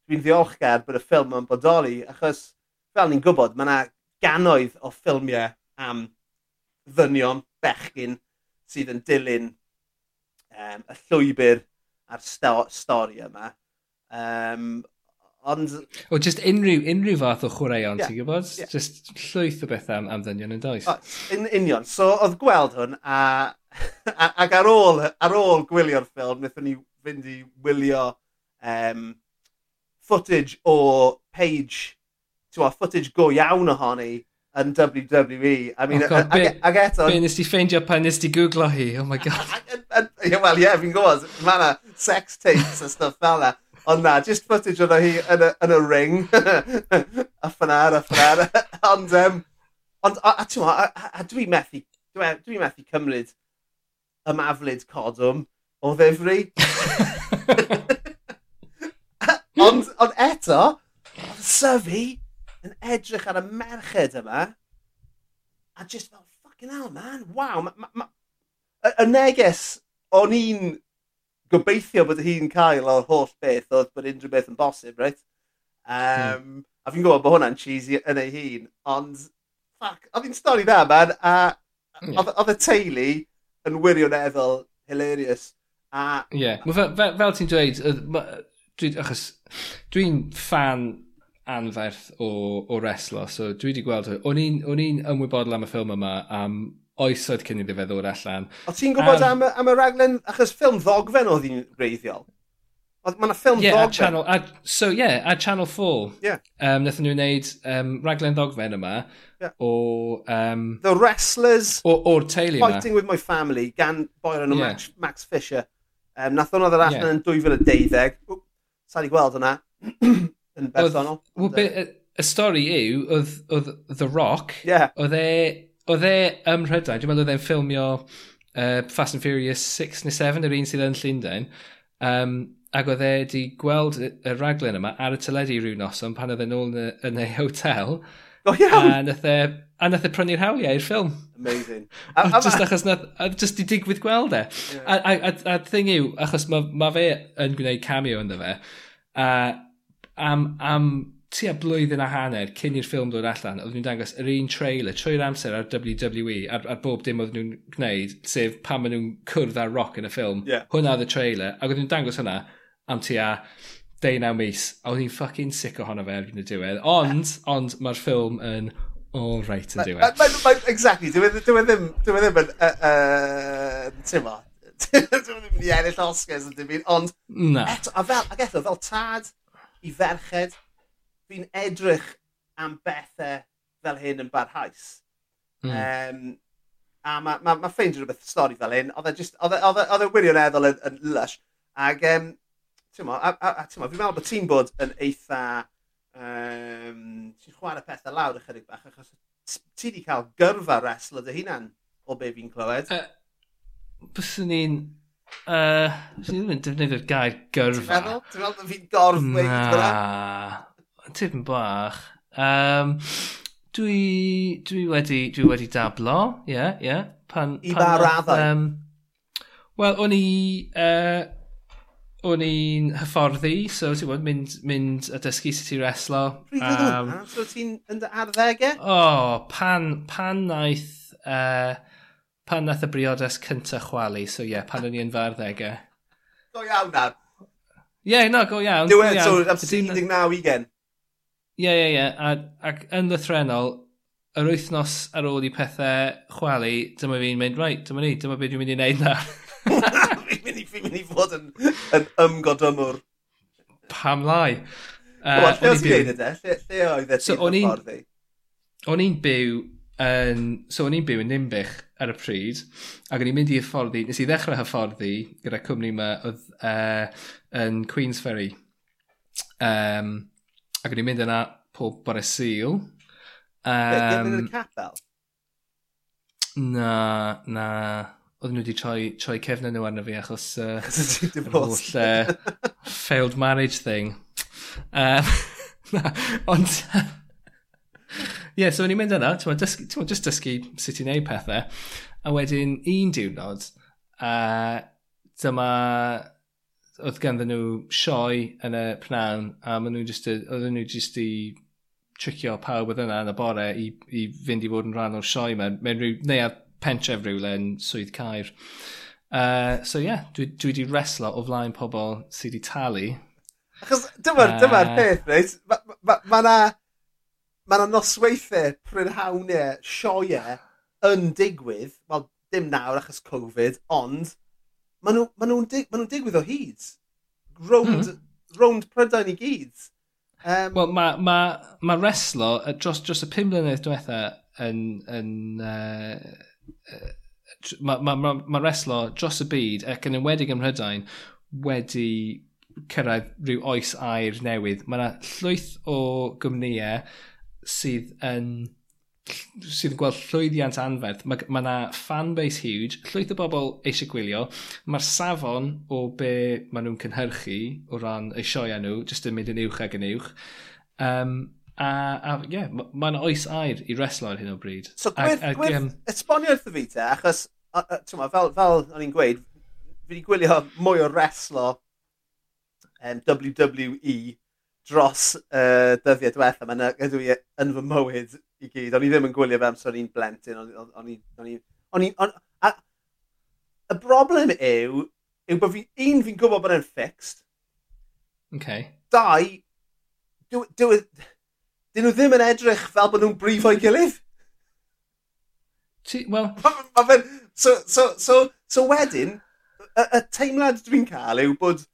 dwi'n ddiolchgar bod y ffilm yn bodoli achos fel ni'n gwybod mae yna ganoedd o ffilmiau am ddynion bechgyn sydd yn dilyn um, y llwybr a'r sto stori yma. Um, ond... O, just unrhyw, unrhyw fath o chwaraeon, yeah, ti'n gwybod? Yeah. Just llwyth o bethau am, am ddynion yn does. O, un, union. So, oedd gweld hwn, a, a, ac ar ôl, ar ôl gwylio'r ffilm, wnaethon ni fynd i wylio um, footage o page, ti'n footage go iawn ohoni, yn WWE. I mean, oh God, ag, e- ag eto... Be nes ti ffeindio pan nes ti googlo hi? Oh my god. Wel, ie, fi'n gwybod, mae yna sex tapes a stuff fel yna. Ond na, just footage o'n hi yn y, yn y ring. a ffynar, a ffynar. ond, um, ond, a, a, a, a, a dwi methu, dwi, dwi methu cymryd y maflid codwm o ddifri. ond, ond eto, syfu yn edrych ar y merched yma, a just fel, fucking hell man, waw. Ma, ma, ma... Y, y neges o'n i'n gobeithio bod hi'n cael o'r holl beth oedd bod unrhyw beth yn bosib, right? Um, hmm. A fi'n gwybod bod hwnna'n cheesy yn ei hun, ond fuck, oedd hi'n stori dda man, a hmm. oedd y teulu yn wirioneddol hilarious. A... Ie, yeah. fel, fel, fel ti'n dweud, dwi, achos dwi'n fan anferth o, o reslo. So dwi wedi gweld... O'n i'n ymwybodol am y ffilm yma am oesoedd cyn iddo fe ddod allan. O ti'n gwybod am, am, am y raglen, achos ffilm ddogfen oedd hi'n reiddiol? Mae yna ffilm yeah, ddogfen. Channel, a, so ie, yeah, a Channel 4. Yeah. Um, Nethon nhw wneud um, raglen ddogfen yma yeah. o... Um, The Wrestlers. O, o'r teulu yma. Fighting with my family gan boer yn yeah. Max, Max Fisher. Um, nath hwnna ddod allan yeah. yn 2012. Sa'n i gweld hwnna. yn bersonol. Well, y, y stori yw, oedd, oedd The Rock, yeah. oedd e, oedd e ym Mhrydain, dwi'n meddwl oedd e'n ffilmio uh, Fast and Furious 6 neu 7, yr un sydd yn Llundain, um, ac oedd e wedi gweld y, y raglen yma ar y teledu rhyw noson pan oedd e'n ôl yn, yn ei hotel. Oh, iawn! A nath e, a nath e prynu'r hawliau i'r ffilm. Amazing. A, a, just achos nath, a just i digwydd gweld e. Yeah. A, a, a, a thing yw, achos mae ma fe yn gwneud cameo ynddo fe, a am, am tua blwyddyn a hanner cyn i'r ffilm dod allan, oedd nhw'n dangos yr un trailer trwy'r amser ar WWE, ar, ar bob dim oedd nhw'n gwneud, sef pan maen nhw'n cwrdd ar rock yn y ffilm. Yeah. Hwnna oedd y trailer, ac oedd nhw'n dangos hwnna am tua 19 mis. A oedd ni'n fucking sick ohono fe erbyn y diwedd. Ond, ond mae'r ffilm yn all right yn diwedd. Ma, ma, ma, exactly, dwi'n e, e ddim, dwi'n e ddim yn, uh, ti'n ma, dwi'n ddim yn ennill Oscars yn dim ond, na. eto, a fel, ac eto, fel tad, i ferched, fi'n edrych am bethau fel hyn yn barhaus. Mm. Um, a mae ma, ma ffeindio rhywbeth stori fel hyn, oedd e, e, e, e wirioneddol yn, yn lush. Ac, um, ti'n mo, a, a, a ti'n mo, fi'n meddwl bod ti'n bod yn eitha, um, ti'n chwarae pethau lawr ychydig bach, achos ti wedi cael gyrfa wrestler dy hunan o be fi'n clywed. Uh, Byswn ni'n Uh, Rydyn ddim yn defnyddio'r gair gyrfa. Ti'n meddwl? Ti'n meddwl bod fi'n gorf Na. Gwneud, tipyn bach. Um, dwi, dwi, wedi, dwi wedi dablo, ie, yeah, ie. Yeah. Pan, I pan, ba raddau? Um, Wel, o'n i... Uh, o'n i'n hyfforddi, so ti'n bod, mynd, mynd a dysgu sut i reslo. Um, so ti'n yn dy arddegau? O, oh, pan, pan naeth... Uh, pan nath y briodas cynta chwalu. So ie, yeah, pan o'n i yn fy. Go iawn na. Ie, yeah, no, go iawn. Diwedd, so am 19 ugen. Ie, ie, ie. Ac yn lythrenol, yr wythnos ar ôl i pethau chwalu, dyma fi'n mynd, right, dyma ni, dyma beth dwi'n mynd i wneud na. fi'n mynd, fi mynd i fod yn, yn ymgodymwr. Pam lai. Uh, Wel, lle oes i gwneud yde? Lle, lle oedd e ti'n so, ffordd i? O'n i'n byw yn... So, o'n i'n byw yn Nimbych, ar y pryd, ac o'n i'n mynd i hyfforddi, nes i ddechrau hyfforddi gyda cwmni yma oedd uh, yn Queensferry. Um, ac o'n i'n mynd yna pob bore syl. Um, yn y capel? Na, na. Oedden nhw wedi troi, troi cefnau nhw arno fi achos uh, yr holl uh, failed marriage thing. Um, na, ond... Ie, yeah, so o'n i'n mynd yna, ti'n meddwl, just dysgu sut i wneud pethau. A wedyn un diwrnod, a dyma, oedd ganddyn nhw sioe yn y pnawn, a maen nhw just, oedden nhw just i tricio pawb oedd yna yn y bore i, i fynd i fod yn rhan o'r sioe yma. mewn rhyw, neu ar pentref rhywle yn Swydd Caer. Uh, so ie, yeah, dwi, dwi wedi reslo o flaen pobl sydd wedi talu. Achos dyma'r uh, dyma peth, reit? Mae ma, ma, ma na mae yna nosweithiau prynhawniau sioiau yn digwydd, wel dim nawr achos Covid, ond maen nhw'n ma nhw dig ma nhw digwydd o hyd. Rownd, mm. rownd Prydain i gyd. Um, Wel, mae ma, ma reslo dros, dros y pum mlynedd diwetha yn... yn uh, mae ma, ma, ma reslo dros y byd ac yn enwedig ym Mhrydain wedi cyrraedd rhyw oes air newydd. Mae yna llwyth o gwmnïau sydd yn sydd yn gweld llwyddiant anferth. Mae ma yna fanbase huge, llwyth o bobl eisiau gwylio. Mae'r safon o be maen nhw'n cynhyrchu o ran eu sioia nhw, jyst yn mynd yn uwch ag yn uwch. Um, a, a ie, yeah, mae'n oes air i reslo ar hyn o bryd. So gwerth, gwerth, um, esbonio wrtho fi te, achos, ma, fel, fel o'n i'n gweud, fi wedi gwylio mwy o reslo um, WWE dros uh, dyddiau diwetha, mae'n ydw i yn fy mywyd i gyd. O'n i ddim yn gwylio fe amser i'n blentyn. O'n i... On i, on i on, a, y broblem yw, yw bod fi, un, fi'n gwybod bod e'n fixed. Okay. Dau, e, dyn nhw ddim yn edrych fel bod nhw'n brif o'i gilydd. Wel... So, so, so, so wedyn, y, y teimlad dwi'n cael yw bod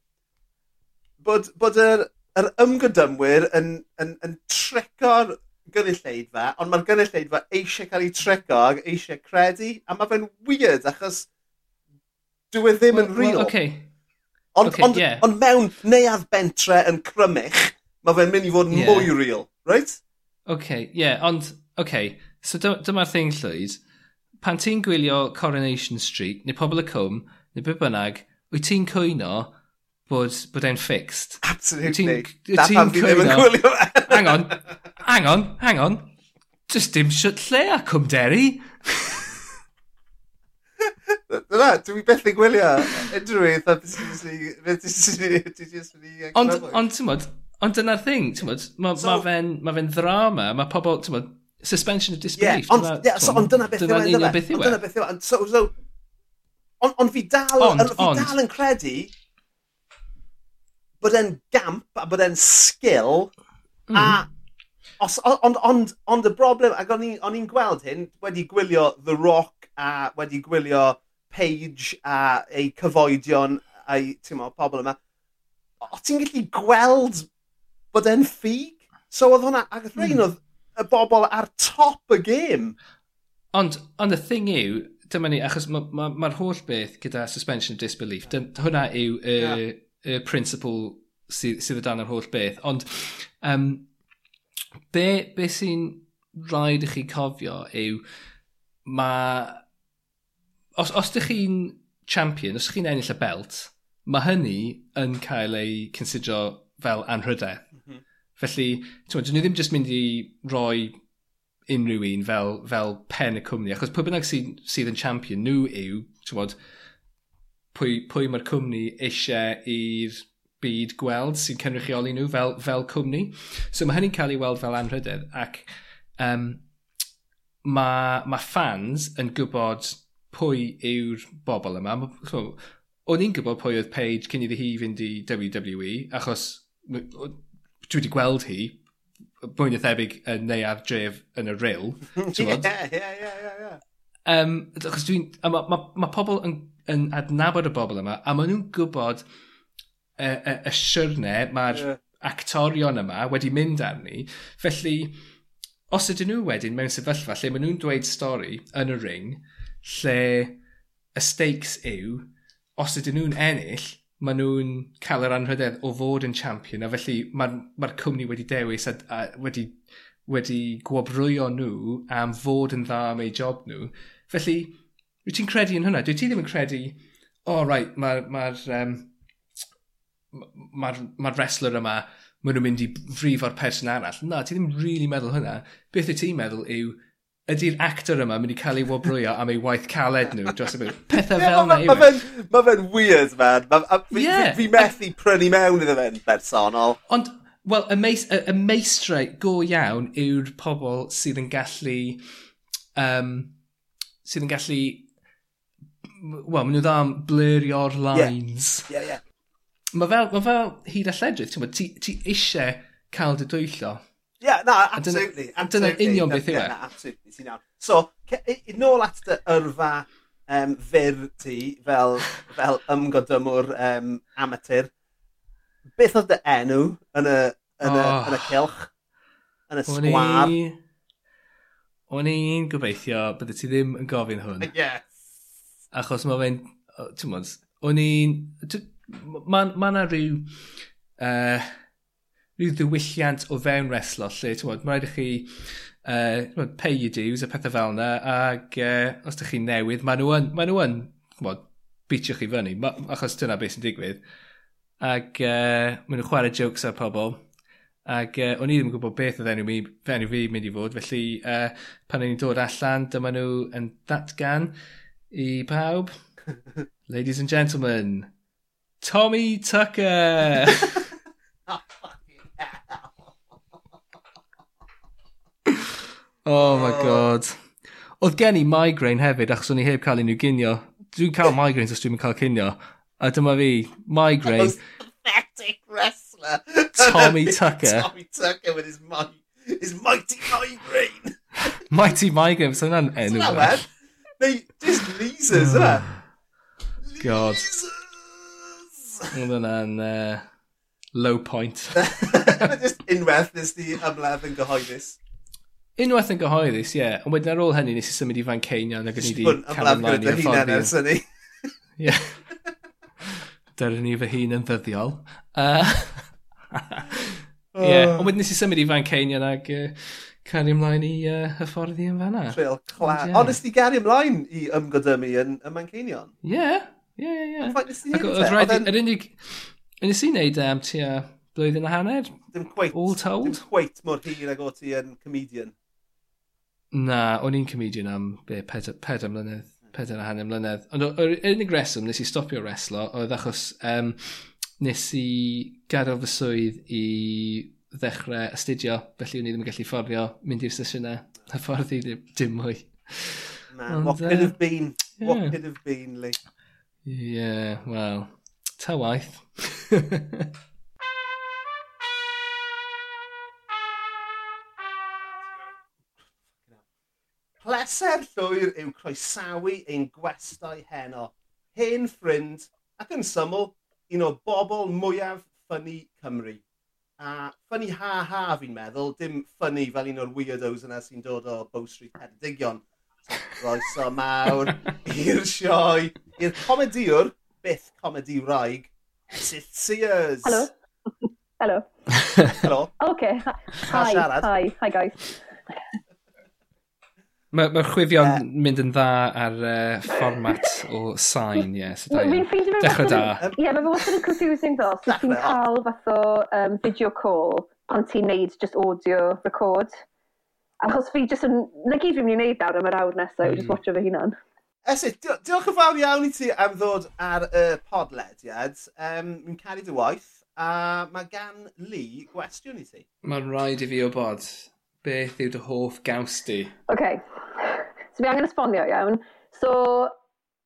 bod, bod yr yr ymgydymwyr yn, yn, yn treco'r gynulleidfa, ond mae'r gynulleidfa eisiau cael ei treco ac eisiau credu, a mae fe'n weird achos dyw e ddim well, yn real. Well, okay. Ond, okay, ond, yeah. ond mewn neuad bentre yn crymich, mae fe'n mynd i fod yn yeah. mwy real, right? okay, yeah, ond, okay. So dyma'r thing llwyd. Pan ti'n gwylio Coronation Street, neu Pobl y Cwm, neu be bynnag, wyt ti'n cwyno bod, bod e'n fixed. Absolutely. Ti'n how fi ddim yn gwylio fe. hang on, hang on, hang on. Just dim siwt lle a cwm deri. Na, dwi beth i gwylio unrhyw beth a beth i Ond, ond, tymod, ond dyna'r thing, ti'n tymod, mae so, ma fe'n ma fe ddrama, mae pobl, ti'n tymod, suspension of disbelief. Yeah, ond, yeah, so, ond dyna beth yw, e, dyna beth yw, dyna e. beth yw, e, so, so, ond on fi dal, on, Ond fi dal yn credu bod e'n gamp a bod e'n sgil mm. a hmm. Os, ond, ond, ond y broblem, ac o'n i'n gweld hyn, wedi gwylio The Rock a wedi gwylio Page a ei cyfoedion a'i mo, pobl yma, o ti'n gallu gweld bod e'n ffug? So oedd hwnna, ac oedd rhain hmm. oedd y bobl ar top y gêm. Ond, ond y thing yw, dyma ni, achos mae'r ma, ma, ma holl beth gyda suspension of disbelief, dyn, hwnna yw y, yeah y principle sydd, sydd o dan yr holl beth. Ond um, be, be sy'n rhaid i chi cofio yw mae... Os, os ydych chi'n champion, os ydych chi'n ennill y belt, mae hynny yn cael ei considro fel anrhydedd. Mm -hmm. Felly, ti'n dyn nhw ddim jyst mynd i roi unrhyw un fel, fel pen y cwmni, achos pwy bynnag sydd, sydd yn champion nhw yw, ti'n pwy, pwy mae'r cwmni eisiau i'r byd gweld sy'n cynrychioli nhw fel, fel cwmni. So mae hynny'n cael ei weld fel anrhydedd ac um, mae, ma fans yn gwybod pwy yw'r bobl yma. So, O'n i'n gwybod pwy oedd Paige cyn iddi hi fynd i WWE achos dwi wedi gweld hi bwy'n y thebyg yn neu ar dref yn y ril. Ie, ie, ie, ie. Um, Achos dwi'n... Mae ma, ma pobl yn yn adnabod y bobl yma a maen nhw'n gwybod y, y, y siwrne mae'r yeah. actorion yma wedi mynd arni. Felly, os ydyn nhw wedyn mewn sefyllfa lle maen nhw'n dweud stori yn y ring, lle y stakes yw, os ydyn nhw'n ennill, maen nhw'n cael yr anrhydedd o fod yn champion, a felly mae'r ma, cwmni wedi dewis a, a wedi, wedi gwobrwyo nhw am fod yn dda am eu job nhw. Felly, Wyt ti'n credu yn hwnna? Dwi ti ddim yn credu, o oh, right, mae'r ma um, ma r, ma wrestler yma, maen nhw'n mynd i frif o'r person arall. Na, ti ddim rili really meddwl hwnna. Beth y ti'n meddwl yw, ydy'r actor yma mynd i cael ei wobrwyo am ei waith caled nhw dros y byd. Pethau fel yna. yw. E. Mae fe'n weird, man. Ma, fi, yeah. fi, fi methu prynu mewn iddo fe'n bersonol. Ond, wel, y, meis, y, y meistrau go iawn yw'r pobl sydd yn gallu... Um, sydd yn gallu wel, maen nhw dda am blurio'r lines. Ie, yeah. ie, yeah, yeah. Mae fel, ma fel hyd a lledrith, ti'n ti, ti eisiau cael dy dwyllo. Ie, yeah, na, absolutely. A dyna union beth yw e. Absolutely, ti'n iawn. So, nôl at dy yrfa um, fyr ti fel, fel ymgodymwr um, amatur, beth oedd dy enw yn y, yn y, oh. yn y cilch? Yn y sgwar? O'n i'n gobeithio bydde ti ddim yn gofyn hwn. Ie. Yeah. Achos mae fe'n, ti'n mwyn, o'n i'n... Mae ma yna rhyw... Uh, rhyw ddiwylliant o fewn reslo, lle, ti'n modd, mae rhaid i chi uh, pay your dues a pethau fel yna, ac uh, os ydych chi'n newydd, maen nhw yn, maen nhw yn, mod, beatio chi fyny, ma, achos dyna beth sy'n digwydd. Ac uh, maen nhw'n chwarae jokes ar pobl, ac uh, o'n i ddim yn gwybod beth oedd enw, mi, enw fi mynd i fod, felly uh, pan o'n i'n dod allan, dyma nhw yn datgan i pawb. Ladies and gentlemen, Tommy Tucker! Oh, oh my god. Oedd gen i migraine hefyd achos o'n i heb cael unrhyw ginio. Dwi'n cael migraines os dwi'n cael cinio. A dyma fi, migraine. pathetic wrestler. Tommy Tucker. Tommy Tucker with his, mi his mighty migraine. mighty migraine, so hwnna'n enw. So Neu, just losers, yna. God. Oedd hwnna'n uh, low point. just unwaith nes di ymladd yn gyhoeddus. Unwaith yn gyhoeddus, ie. Yeah. Ond wedyn ar ôl hynny nes i symud i fan Ceinion ac o'n i wedi cael ymlaen i'r ffordd ers hynny. Ie. Dyrwn ni fy hun yn ddyddiol. Uh, ie, uh, yeah. ond wedyn nes i symud i fan Ceinion ac uh, cario ymlaen i uh, hyfforddi yn fanna. Trail clas. Yeah. Ond ti gario ymlaen i ymgodymu yn yn Manceinion? Ie, ie, ie. Oedd e? rhaid i, yr unig... Nes i wneud am tua blwyddyn a hanner? Dim cweit. All told. Dim cweit mor hir ag o ti yn comedian. Na, o'n i'n comedian am be, peder, peder mlynedd, peder a hanner mlynedd. Ond yr unig reswm nes i stopio reslo oedd achos um, nes i gadael fy swydd i ddechrau astudio, felly o'n i ddim yn gallu fforddio mynd i'r sesiynau hyfforddi dim mwy. Man, what could have been? Yeah. What could have been, Lee? Yeah, well, ta waith. Pleser llwyr yw croesawu ein gwestau heno. Hen ffrind ac yn syml, un o bobl mwyaf ffynnu Cymru. A ffynnu ha-ha fi'n meddwl, dim ffynnu fel un o'r weirdos yna sy'n dod o Bow Street Ceredigion. So, roeso mawr i'r sioe, i'r comediwr, byth comedi wraig, Sid Sears. Helo. Hello. Helo. Hi. Hi. Hi, hi guys. Mae'r ma chwifion uh, mynd yn dda ar uh, fformat o sain, ie. Yeah, so da, yeah. Dechrau da. Ie, mae fe wastad yn confusing ddo. So ti'n cael fath o um, video call pan ti'n neud just audio record. Achos fi just yn... Na gyd fi'n mynd i wneud nawr am yr awr nesaf, mm. just watcho fy hunan. Esyn, diolch yn fawr iawn i ti am ddod ar y uh, podlediad. Um, Mi'n caru dy waith, a mae gan Lee gwestiwn i ti. Mae'n rhaid i fi o bod beth yw dy hoff gaws di? OK. So fi angen esbonio iawn. So,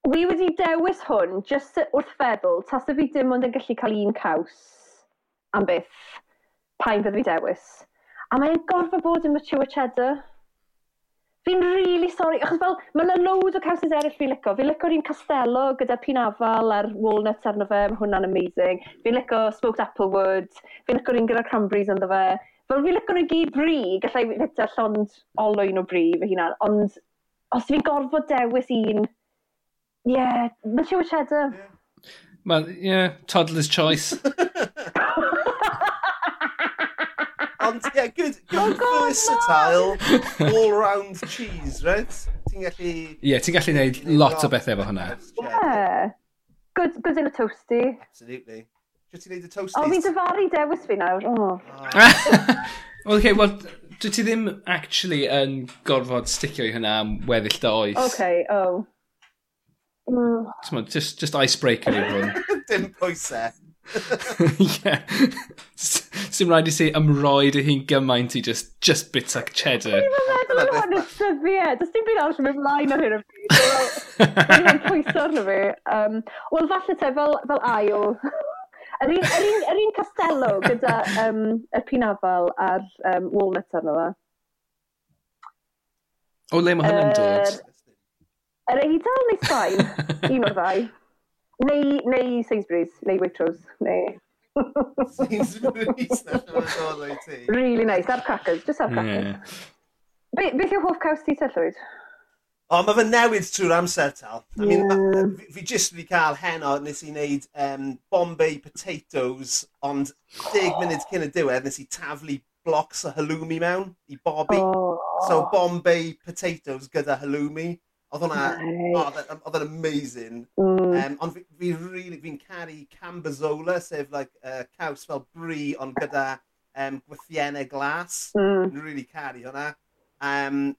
wi wedi dewis hwn just wrth feddwl, tas y fi dim ond yn gallu cael un caws am byth, pa'n fydd fi dewis. A mae'n gorfod bod yn mature cheddar. Fi'n really sorry, achos fel, mae yna load o cawsys eraill fi'n licio. Fi'n licio'r un Castello gyda pinafal a'r walnuts arno fe, mae hwnna'n amazing. Fi'n licio smoked applewood, fi'n licio'r un gyda cranberries ynddo fe. Fel fi lyco nhw gyd bri, gallai fi hita llond olwyn o bri fy hunan, ond os fi'n gorfod dewis un, ie, yeah, mae siw cheddar. Wel, ie, yeah, toddler's choice. Ond, ie, yeah, good, good oh versatile, all-round cheese, right? Ti'n gallu... Ie, yeah, ti'n gallu gwneud lot o bethau efo hwnna. Ie. Yeah. Good, good in a toasty. Absolutely. Dwi ti wneud y toasties? O, fi'n dyfaru dewis fi nawr. Oh. Wel, okay, well, dwi ti ddim actually yn gorfod sticio i hynna am weddill dy oes. Okay, oh. Mm. On, just, just icebreaker i hwn. Dim pwysau. yeah. Sym rhaid i si ymroi dy hi'n gymaint i just, just bit ac cheddar. Dwi'n meddwl yn hwn yn syfiau. Does dim byd arall yn mynd mlaen ar hyn o bryd. Dwi'n pwyso arno fi. Um, Wel, falle te, fel, fel ail Yr un, yr un, yr un castello gyda um, y pinafal a'r um, walnut arno fe. O le mae hynny'n dod? Yr er, Eidal neu Sbaen, un o'r ddau. Neu, neu Sainsbury's, neu Waitrose, neu... Sainsbury's, na'n dod o'i ti. Really nice, ar crackers, just ar crackers. Yeah. Beth yw hoff caws ti te, Llywyd? O mae fe newid trwy'r amser tal. I mean ma'... fi, ...fi jyst wedi cael heno nes i wneud um, Bombay potatoes ond 10 munud cyn y diwedd nes i taflu blocs o halloumi mewn i Bobi. Oh. So Bombay potatoes gyda halloumi. Oedd hwnna... Neis. ...o odd e'n amazing. Mm. Um, ond fi fi really, fi'n caru cambazola, sef like uh, caws fel brie ond gyda um, gwythiennau glas. Mm. Fi'n really caru hwnna. Um,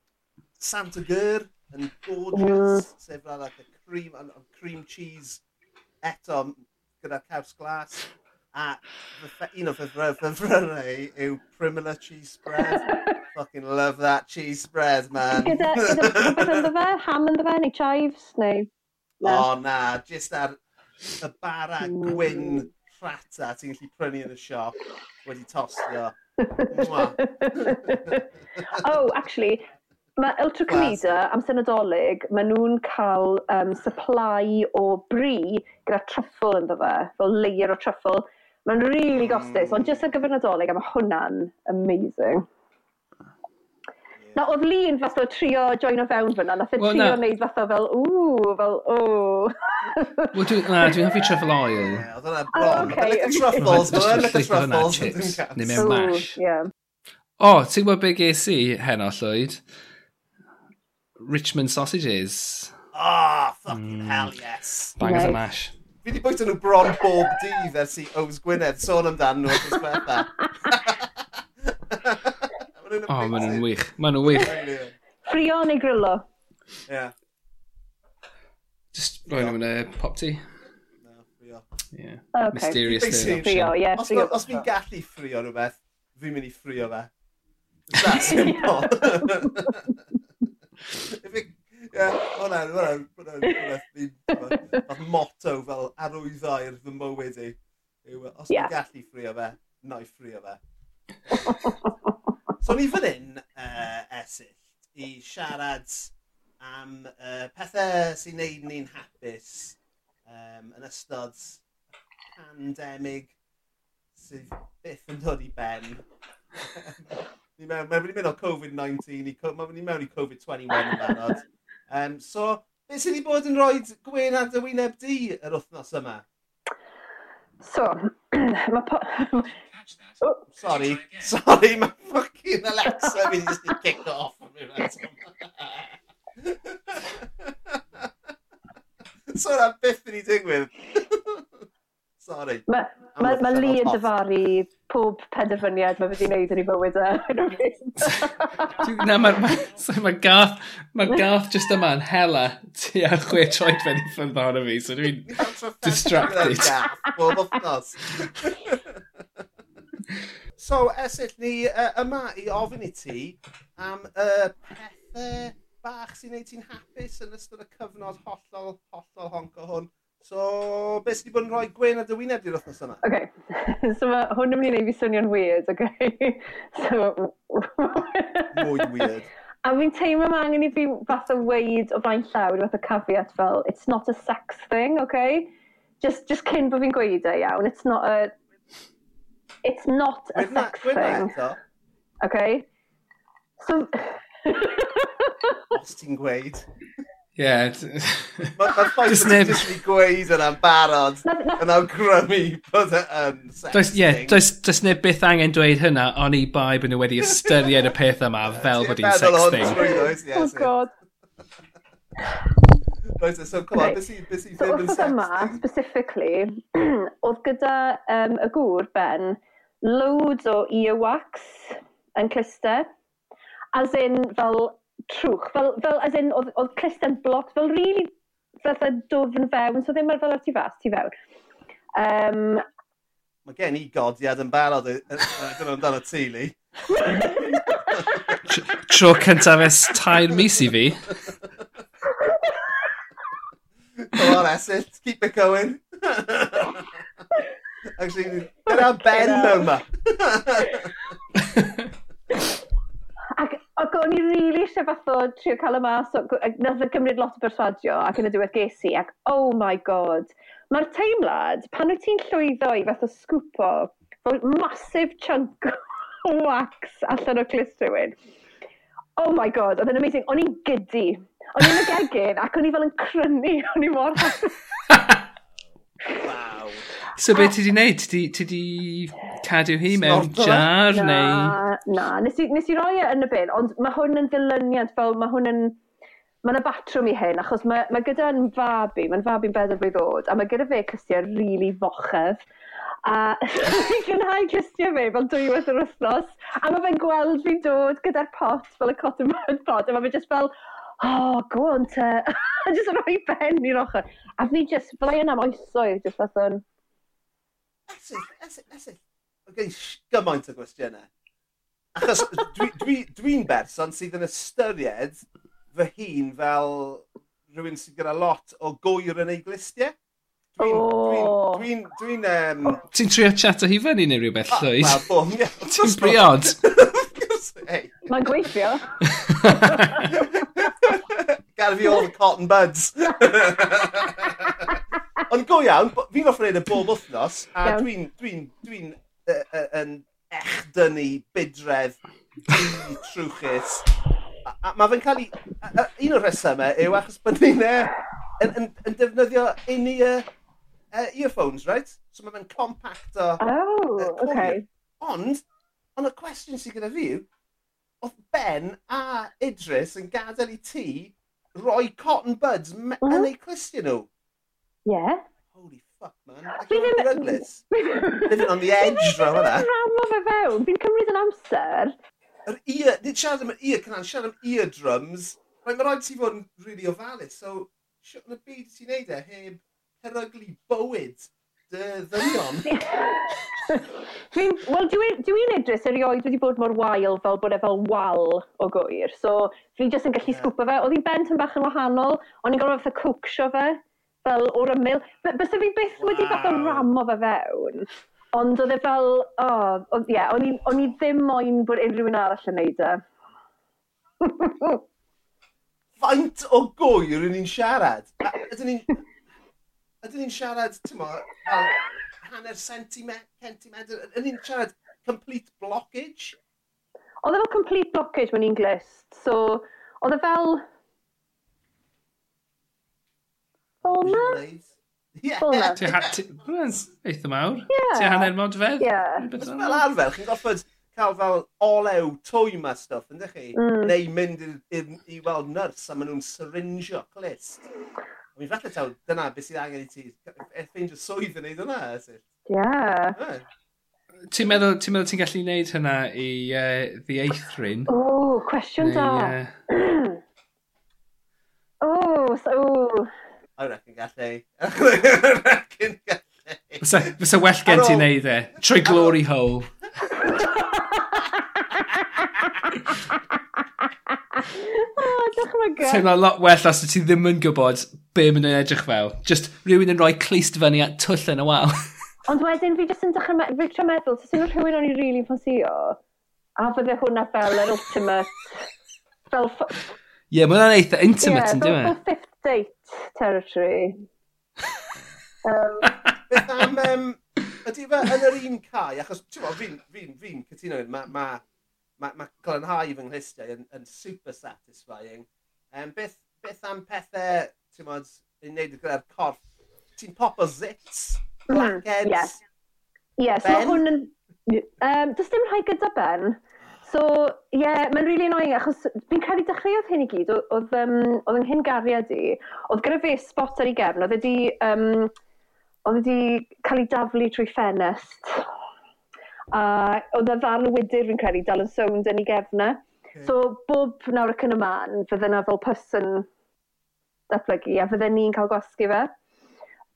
Santa Gur yn gorgeous, mm. sef fel like, a cream, on, a cream cheese eto gyda caws glas. A un o fy fryfrau yw Primula cheese spread. Fucking love that cheese spread, man. Gyda rhywbeth ynddo fe? Ham ynddo fe? Neu chives? Neu... No. O oh, na, just ar y bara gwyn rhata ti'n gallu prynu yn y siop wedi tostio. oh, actually, Mae Ultra Comida, am synadolig, maen nhw'n cael um, supply o bri gyda truffle ynddo fe, fel layer o truffle. Mae'n really gostus, mm. ond jyst ar gyfer nadolig, a mae hwnna'n amazing. Na, oedd Lean fath o trio join o fewn fyna, nath e well, trio na. wneud fath o fel, ww, fel, ww. Wel, dwi'n na, dwi'n hoffi truffle oil. Oedd hwnna ah, bron. Little truffles, dwi'n little truffles. Neu mewn mash. O, ti'n gwybod be ges i, Heno Llwyd? Richmond sausages. Ah, oh, fucking mm. hell yes. Bangers right. a mash. Fi wedi bwyta nhw bron bob dydd ers i Ows Gwynedd sôn amdano nhw wrth ysbetha. O, oh, maen nhw'n wych. Maen nhw'n wych. Frio neu grillo. Ie. Just roi nhw'n pop tea. Yeah. Okay. Mysterious thing. Frio, yeah, os, frio. os fi'n gallu ffrio rhywbeth, fi'n mynd i ffrio fe. That's simple. Ie, hwnna'n, hwnna'n, hwnna'n, hwnna'n motto fel arwyddo fy mywyd i. Yw, os yeah. gallu ffrio fe, na i ffrio fe. so ni fan hyn, uh, er Esyll, i siarad am uh, pethau sy'n neud ni'n hapus um, yn ystod pandemig sydd byth yn dod i ben. Ni mewn, mae'n mynd o Covid-19, mae'n mynd mewn i Covid-21 yn barod. Um, so, beth sydd wedi bod yn rhoi gwen ar dy wyneb di yr wythnos yma? So, mae po... oh, sorry, sorry, mae fucking Alexa fi just to kick off. so, na beth yn ei digwydd. Sorry. Mae ma, ma Lee yn dyfaru pob penderfyniad mae wedi wneud yn ei bywyd e. Na, mae ma, so ma Garth, ma Garth just yma yn hela tu a chwe troed fe'n i ffynd ohono fi, so dwi'n distracted. Bob othnos. So, Esyll, ni uh, yma i ofyn i ti am y uh, pethau bach sy'n neud ti'n hapus yn ystod y cyfnod hollol, hollol honco hwn. So, beth sydd wedi bod yn rhoi gwen ar dy wyneb di'r wythnos yma? Oce, okay. so ma, hwn yn mynd i wneud fi swnio'n weird, oce? Okay? so... Mwy weird. A fi'n teimlo mae angen i fi fath o weid o flaen llawr, fath o caveat fel, it's not a sex thing, oce? Okay? Just, just cyn bod fi'n gweud e iawn, it's not a... It's not a Gwyn sex na, thing. Oce? Okay? So... Os ti'n gweud. Ie. Mae'r Does neb... Just ni gweud yna'n barod, yn awgrymu bod e yn sexting. Ie, does, does neb byth angen dweud hynna, ond i bai bod nhw wedi ystyried y peth yma fel bod hi'n sexting. Oh god. Right, e, so come on, beth sy'n ddim yn sexting? So yma, specifically, oedd gyda um, y gŵr, Ben, loads o earwax yn cluster. As in, fel trwch. Fel, fel as in, oedd oedd Kristen blot fel really fatha dwfn fewn, so ddim ar fel ar tu fas, tu fewn. Um, Mae gen i godiad yn barod yn amdano ti, Lee. Tro cyntaf es tair mis i fi. Come on, Esit. Keep it going. Actually, dyna Ben mewn ma. dechrau fath o trio cael y mas, o, nath o gymryd lot o berswadio ac yn y diwedd ges i, ac oh my god. Mae'r teimlad, pan wyt ti'n llwyddo i fath o sgwpo, fel massive chunk o wax allan o clust rhywun. Oh my god, oedd yn amazing. O'n i'n gydi. O'n i'n y gegin ac o'n i fel yn crynu. O'n i mor hapus. Wow. So beth ah. ti di wneud? Ti, ti di cadw hi mewn jar na, neu... Na, nes i, nes i roi e yn y bin, ond mae hwn yn ddilyniad fel mae hwn yn... Mae yna batrwm i hyn, achos mae, mae gyda'n fabi, mae'n fabi'n beddau brwydd oed, a mae gyda fe cystiau rili really fochedd. A fi'n gynhau cystia fe fel dwywaith yr wythnos. A mae fe'n gweld fi'n dod gyda'r pot, fel y cotton bud pot. A mae fe just fel, oh, go on te. a jyst yn rhoi ben i'r ochr. A fi jyst, fel ei yna oesoedd, jyst fath o'n... Esyll, esyll, esyll. Mae gen i gymaint o gwestiynau. Achos dwi'n dwi, dwi, dwi berson sydd yn ystyried fy hun fel rhywun sydd gyda lot o gwyr yn ei glistiau. Dwi'n... Oh. Dwi'n... Dwi'n... dwi um... Ti'n trio chat o hi fyny neu rhywbeth llwyd? Wel, bwm, ie. Ti'n briod? Hey. Mae'n gweithio. Gotta fi all the cotton buds. Ond go iawn, fi'n goffa wneud y bob wythnos, a yeah. dwi'n dwi dwi n, uh, uh, yn echdynnu bydredd trwchus. A, a mae fe'n cael ei... Un o'r rhesymau yw achos bod ni'n yn, yn, yn defnyddio un i uh, uh, earphones, right? So mae fe'n compacto... Oh, uh, okay. Ond, ond y cwestiwn sydd gyda fi yw, oedd Ben a Idris yn gadael i ti roi cotton buds mm. yn eu clustio nhw. Yeah. Holy fuck, man. Fi ddim... Ryglus. Living on the edge, rhaid hwnna. Fi ddim yn fe fewn. Fi'n cymryd yn amser. Yr ear... Nid siarad am yr ear canal, siarad am ear drums. Mae'n ma rhaid ti fod yn really ofalus, so... Siwt yn y byd ti'n neud e heb peryglu bywyd dy ddynion? Wel, dwi'n dwi edrych erioed wedi bod mor wael fel bod e fel wal o gwir. So, fi jyst yn gallu yeah. sgwpa fe. Oedd hi'n bent yn bach yn wahanol, ond i'n gorfod fatha cwcsio fe, fel o'r ymyl. Bysa fi byth wow. wedi ram o fe fewn. Ond oedd e fel, o, oh, ie, yeah, o'n i on i ddim moyn bod unrhyw un arall yn neud e. Faint o gwyr yn ni'n siarad? Ydyn ni'n ydyn ni'n siarad, ti'n mo, hanner centimetr, centimetr, ydyn ni'n siarad complete blockage? Oedd e fel complete blockage mewn English. So, oedd e fel... Fel na? Yeah. Eitha mawr. Yeah. Ti hanner modfedd? Yeah. Fel arfer, chi'n goffod cael fel olew twy ma stuff, ynddo chi? Mm. Neu mynd i, i, i weld nyrs a maen nhw'n syringio clist. Fi'n falle taw, dyna beth sydd angen i ti. E-, ffeindio swydd yn neud hwnna, Esyll. Ie. Ti'n meddwl ti'n meddwl ti'n gallu gwneud hynna i uh, ddieithrin? O, cwestiwn da. Uh... o, so... O, I reckon gallu. I reckon gallu. Fysa well gen ti'n neud e. Trwy glory hole. oh, Teimlo lot well os ti ddim yn gwybod be maen nhw'n edrych fel. Just rhywun yn rhoi clust fyny at twll yn y wal. Ond wedyn fi jyst yn dechrau me dechrau meddwl, so sy'n rhywun o'n i rili really ffansio, a fydde hwnna fel yr ultimate, fel... Ie, yeah, mae hwnna'n eitha intimate yn yn dwi'n fel fifth date territory. um, Beth am, um, ydy fe yn yr un cae, achos ti'n bod, fi'n fi, fi, cytuno, mae ma, ma, ma glanhau fy nghystiau yn, yn super satisfying. Um, beth, beth am pethau ti'n modd, yn neud gyda'r corff, ti'n pop o zits, mhm, blackheads, mm, yes. Yes, ben. mae hwn yn... Um, does dim rhai gyda Ben. So, ie, yeah, mae'n really annoying, achos fi'n credu dechreuodd hyn i gyd, oedd um, oedd yng nghyn gariad i, oedd gyda fe spot ar ei gefn, oedd wedi, um, oedd wedi cael ei daflu trwy ffenest. A oedd y ddarn wydyr fi'n credu dal yn sownd yn ei gefna. E. Okay. So, bob nawr ac yn y man, fydde yna fel person datblygu, a fydden ni'n cael gwasgu fe.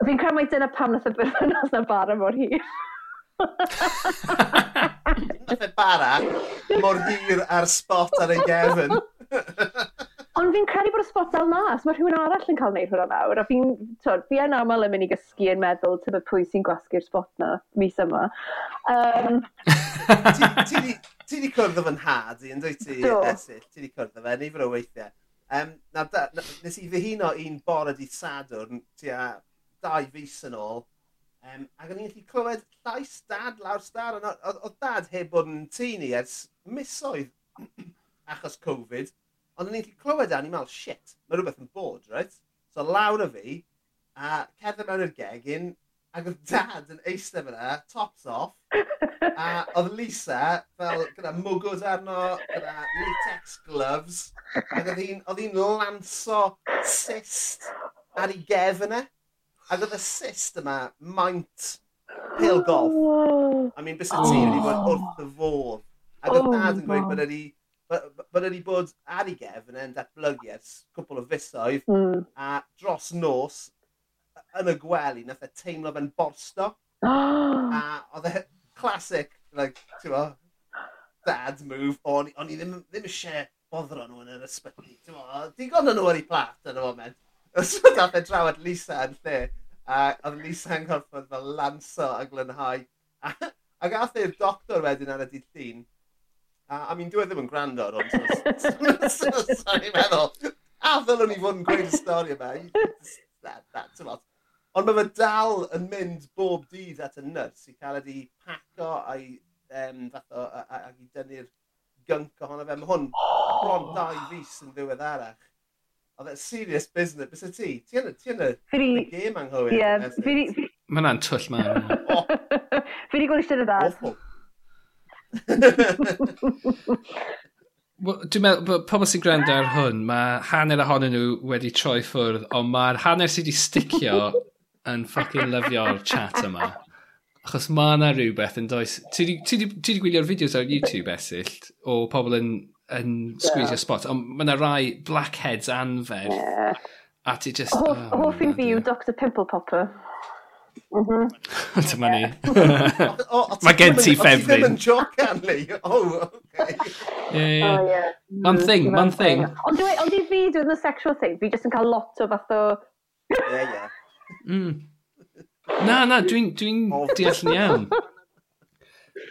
Fi'n credu mai dyna pam nath y berthynas na bara mor hir. nath y bara mor hir ar spot ar ei gefn. Ond fi'n credu bod y spot dal mas, mae rhywun arall yn cael neud hwnna nawr, a fi'n, fi yn aml yn mynd i gysgu yn meddwl tyfa pwy sy'n gwasgu'r spot na mis yma. Um... ti wedi cwrdd o fy nhad i, yn dwi ti, Esill? Ti wedi cwrdd o fe, nifer o weithiau. Um, na, da, na, nes i ddihuno un bore di Sadwrn tua dau fus yn ôl. Um, ac o'n i'n gallu clywed llais dad lawr star. Oedd dad heb bod yn tŷ ni ers misoedd achos Covid. Ond o'n i'n gallu clywed a o'n i'n meddwl, shit, mae rhywbeth yn bod, right? So lawr y fi, a cerdded mewn i'r gegin, Ac oedd dad yn eistedd fyna, tops off. a oedd Lisa fel gyda mwgwd arno, gyda latex gloves. Ac oedd hi'n lanso cyst ar ei gefn e. Ac oedd y cyst yma maint pil golf. Oh. I mean, bys y tîm wedi bod oh. wrth y fodd. Ac oedd oh, dad yn gweud bod wedi bod wedi bod ar ei gefn e'n datblygu ers cwpl o fisoedd mm. a dros nos yn y gwely, nath e teimlo fe'n borsto. a oedd e classic, like, ti'n mo, dad move, o'n, on i ddim, ddim eisiau boddro nhw yn yr ysbyty. Digon nhw ar ei plat yn y moment. Os oedd dath e drafod Lisa yn lle, a oedd Lisa yn gorfod fel lanso a glynhau. A, a gath e'r doctor wedyn ar y dydd llun, A, a mi'n dweud ddim yn gwrando ar hwn, so i'n meddwl, a ddylwn ni fod yn gweud y stori yma. That, that, a lot. Ond mae fe dal yn mynd bob dydd at y nyrs i cael ydi paco a'i um, fath o, ac i dynnu'r gync ohono fe. Mae hwn oh. bron dau fus yn ddiwedd arach. Oedd e serious business. Bys y ti? Ti yn y, ti yn y, y gêm anghywir. Ie, Mae hwnna'n twll man. Fi wedi gweld eistedd y dad. Dwi'n meddwl bod pobl sy'n gwrando ar hwn, mae hanner ohonyn nhw wedi troi ffwrdd, ond mae'r hanner sydd wedi sticio yn ffocin lyfio'r chat yma. Achos mae yna rhywbeth yn does... Ti wedi gwylio'r fideos ar YouTube esill o pobl yn, yn squeezio yeah. spot, ond mae yna rai blackheads anferth. Yeah. A ti just... Hoff, oh, hoff i fi yw Dr Pimple Popper. Mm-hmm. Dyma ni. Mae gen ti ffefryn. Ti ddim yn joc Anli. Oh, okay. Yeah, yeah. Oh, yeah. One thing, mm, one thing. Ond i fi, dwi'n y sexual thing, fi jyst yn cael lot o fath o... Ie, ie. Mm. Na, na, dwi'n dwi, dwi oh. deall yn iawn.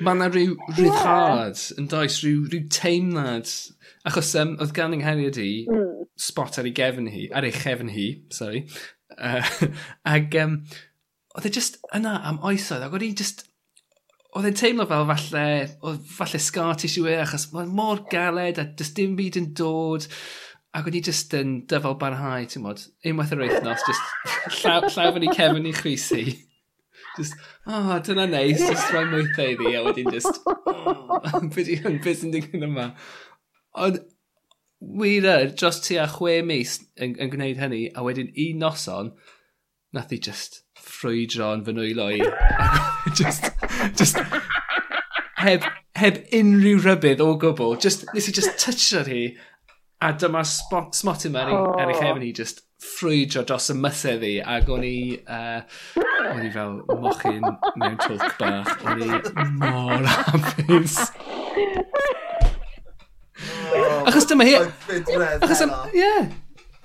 Mae yna rhyw rhyddhad yeah. yn does, rhyw, rhyw teimlad. Achos um, oedd gan yng Ngheriad hi, mm. spot ar ei gefn hi, ar ei chefn hi, sorry. Uh, eh, ag um, oedd e just yna am oesoedd, ac oedd e just... Oedd e'n teimlo fel falle, oedd falle scar tissue e, achos mae'n mor galed a does dim byd yn dod. Ac o'n i just yn dyfal barhau, ti'n modd, unwaith yr wythnos, just llaw, llaw fan i cefn i chwysu. Just, oh, dyna neis, nice, just rhoi mwythau iddi, a wedyn just, oh, beth yw'n beth yn digwydd yma. Ond, wir yr, dros tua chwe mis yn, yn gwneud hynny, a wedyn un noson, nath i just ffrwydro yn fy nwylo i. just, just, heb, heb unrhyw rybydd o gwbl. Just, nes i just touch hi, A dyma spot, smot yma mewn oh. yn eich hefn i just ffrwydro dros y mythau fi ac o'n i, uh, o'n i fel mochyn mewn twlc bach. O'n i mor hapus. Oh, achos dyma hi... Achos am... Ie.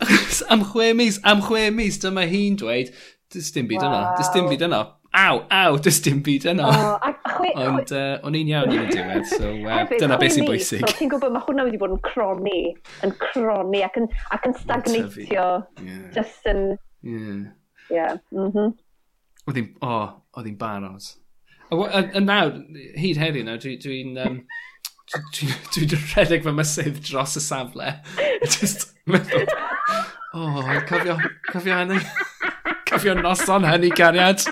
Achos am chwe mis, am chwe mis dyma hi'n dweud, dys dim byd yna. Dys dim byd yna aw, aw, dys dim byd yna. Oh, chwe, Ond uh, o'n i'n iawn i'n y diwedd, so uh, dyna beth sy'n bwysig. So, ti'n gwybod, mae hwnna wedi bod yn croni, yn croni ac yn, ac yn stagnatio. Yeah. Just yn... Yeah. Yeah. Mm -hmm. Oedd hi'n oh, oedd hi'n barod. A nawr, hyd heddiw nawr, dwi'n... Dwi um, dwi'n dwi, dwi rhedeg fy mysydd dros y safle. Just meddwl, oh, cofio, cofio hynny. Cofio noson hynny cariad.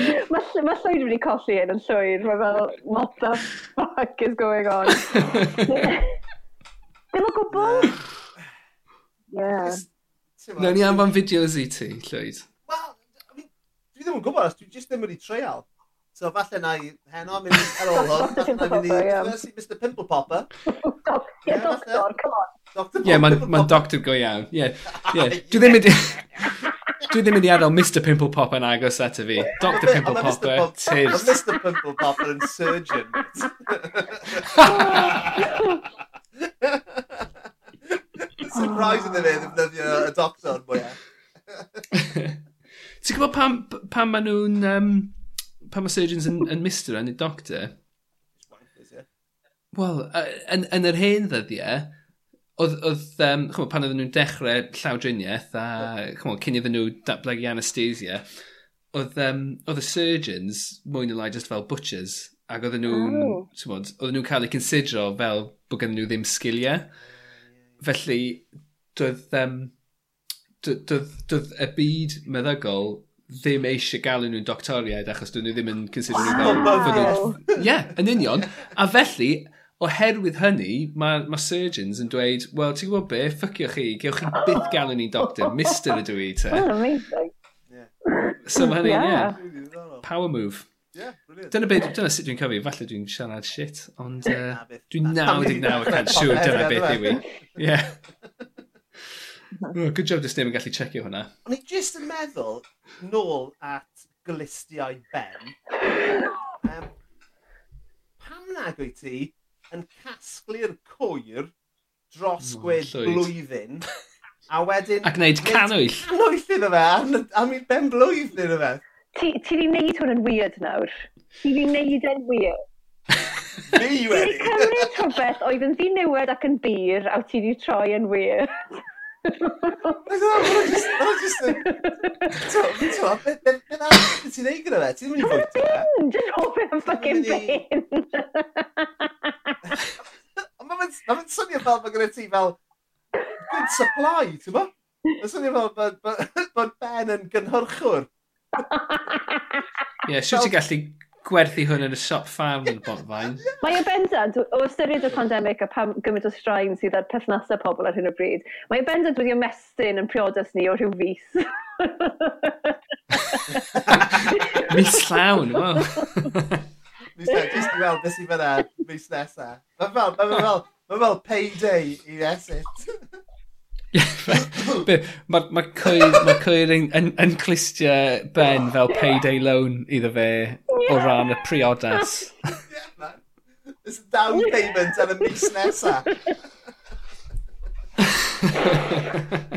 Mae ma llwyd wedi colli hyn yn llwyr. Mae fel, what the fuck is going on? Dim o gwbl? Yeah. Nawr ni anfon fideos i ti, llwyd. Wel, dwi ddim yn gwybod, dwi jyst ddim wedi treial. So falle na i heno, mynd ar ôl hwn, falle na mynd i Mr Pimple Popper. yeah, doctor, come on. Ie, yeah, mae'n doctor go iawn. Ie, ie. Dwi ddim wedi... dwi ddim yn i adael Mr Pimple Popper yn agos at y fi. Dr Pimple Popper, tis. Tibbs. Mr Pimple Popper yn surgeon. Surprising iddyn ni ddefnyddio y doctor mwyaf. Ti'n gwybod pam, pam maen nhw'n... Um, pam mae surgeons yn, yn mister yn y doctor? Wel, yn, yn yr hen ddyddiau, oedd, oedd um, chymod, pan oedden nhw'n dechrau llawdriniaeth a chymod, cyn iddyn nhw datblygu anesthesia, oedd, um, oedd y surgeons mwy neu lai just fel butchers ac oedden nhw'n oh. Bod, oedden nhw'n cael eu considero fel bod gen nhw ddim sgiliau. Felly, doedd, um, doedd, doedd, doedd y byd meddygol ddim eisiau galw nhw'n doctoriaid achos dyn nhw ddim yn considero nhw fel... Ie, yn union. A felly, oherwydd hynny, mae ma surgeons yn dweud, wel, ti'n gwybod be, ffycio chi, gewch chi byth galw ni'n doctor, mister ydw i te. Oh, amazing. So mae hynny, yeah. yeah. Power move. Yeah, dyna beth, dyna sut dwi'n cofio, falle dwi'n siarad shit, ond uh, dwi'n 99% siŵr dyna beth yw i. Yeah. Oh, good job dys ddim yn gallu checio hwnna. O'n i jyst yn meddwl nôl at glistiau Ben, um, pam nag wyt ti yn casglu'r cwyr dros oh, gwed llwyd. blwyddyn. A wedyn... Ac wneud canwyll. Canwyll iddo fe, am i ben blwydd iddo fe. Ti wedi wneud hwn yn weird nawr. Ti wedi wneud yn weird. Fi wedi. Ti wedi cymryd rhywbeth oedd yn ddi newid ac yn bir, a ti wedi troi yn weird. Fe'n anodd ti'n neud gyda fe? Ti ddim yn ei fwyta fe? Just hoffi am ffocin ben. Mae'n swnio fel mae gyda ti fel good supply, ti'n bo? Mae'n swnio fel bod Ben yn gynhyrchwr. Ie, siwr ti'n gallu gwerthu hwn yn y siop ffarm yn Bodfain. Mae e bendant, o ystyried y pandemig a pam gymaint o straen sydd ar perthnasau pobl ar hyn o bryd, mae e bendant wedi ymestyn yn priodas ni o rhyw fus. mis llawn, wow. mis llawn, jyst i weld beth sy'n fyna mis nesa. Mae fel, mae fel, mae fel payday i esit. Mae ma, cwyr, ma cwyr yn, yn, yn clistio Ben fel payday loan iddo fe o ran y priodas. yeah, man. It's a down payment ar y mis nesaf.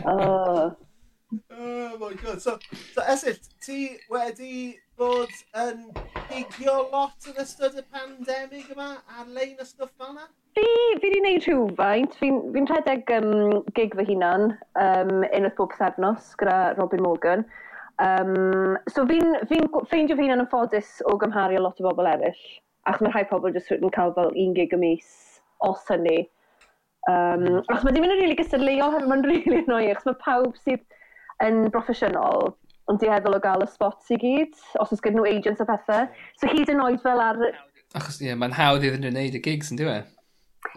oh. oh my god. So, so Esyll, ti wedi bod yn pigio lot yn ystod y pandemig yma ar-lein y stwff fel yna? Fi, fi wedi gwneud rhywfaint. Fi'n fi rhedeg um, gig fy hunan um, unwaith bob pythefnos gyda Robin Morgan. Um, so fi'n fi ffeindio fi'n anffodus o gymharu a lot o bobl eraill. Ac mae rhai pobl jyst yn cael fel un gig y mis os hynny. Um, ac mae dim yn rili gystadleuol hefyd, mae'n rili really annoying. Ac mae pawb sydd yn broffesiynol yn dieddol o gael y spots i gyd, os oes gyda nhw agents o pethau. So hyd yn oed fel ar... Achos ie, yeah, mae'n hawdd iddyn nhw'n neud y gigs yn diwy. E?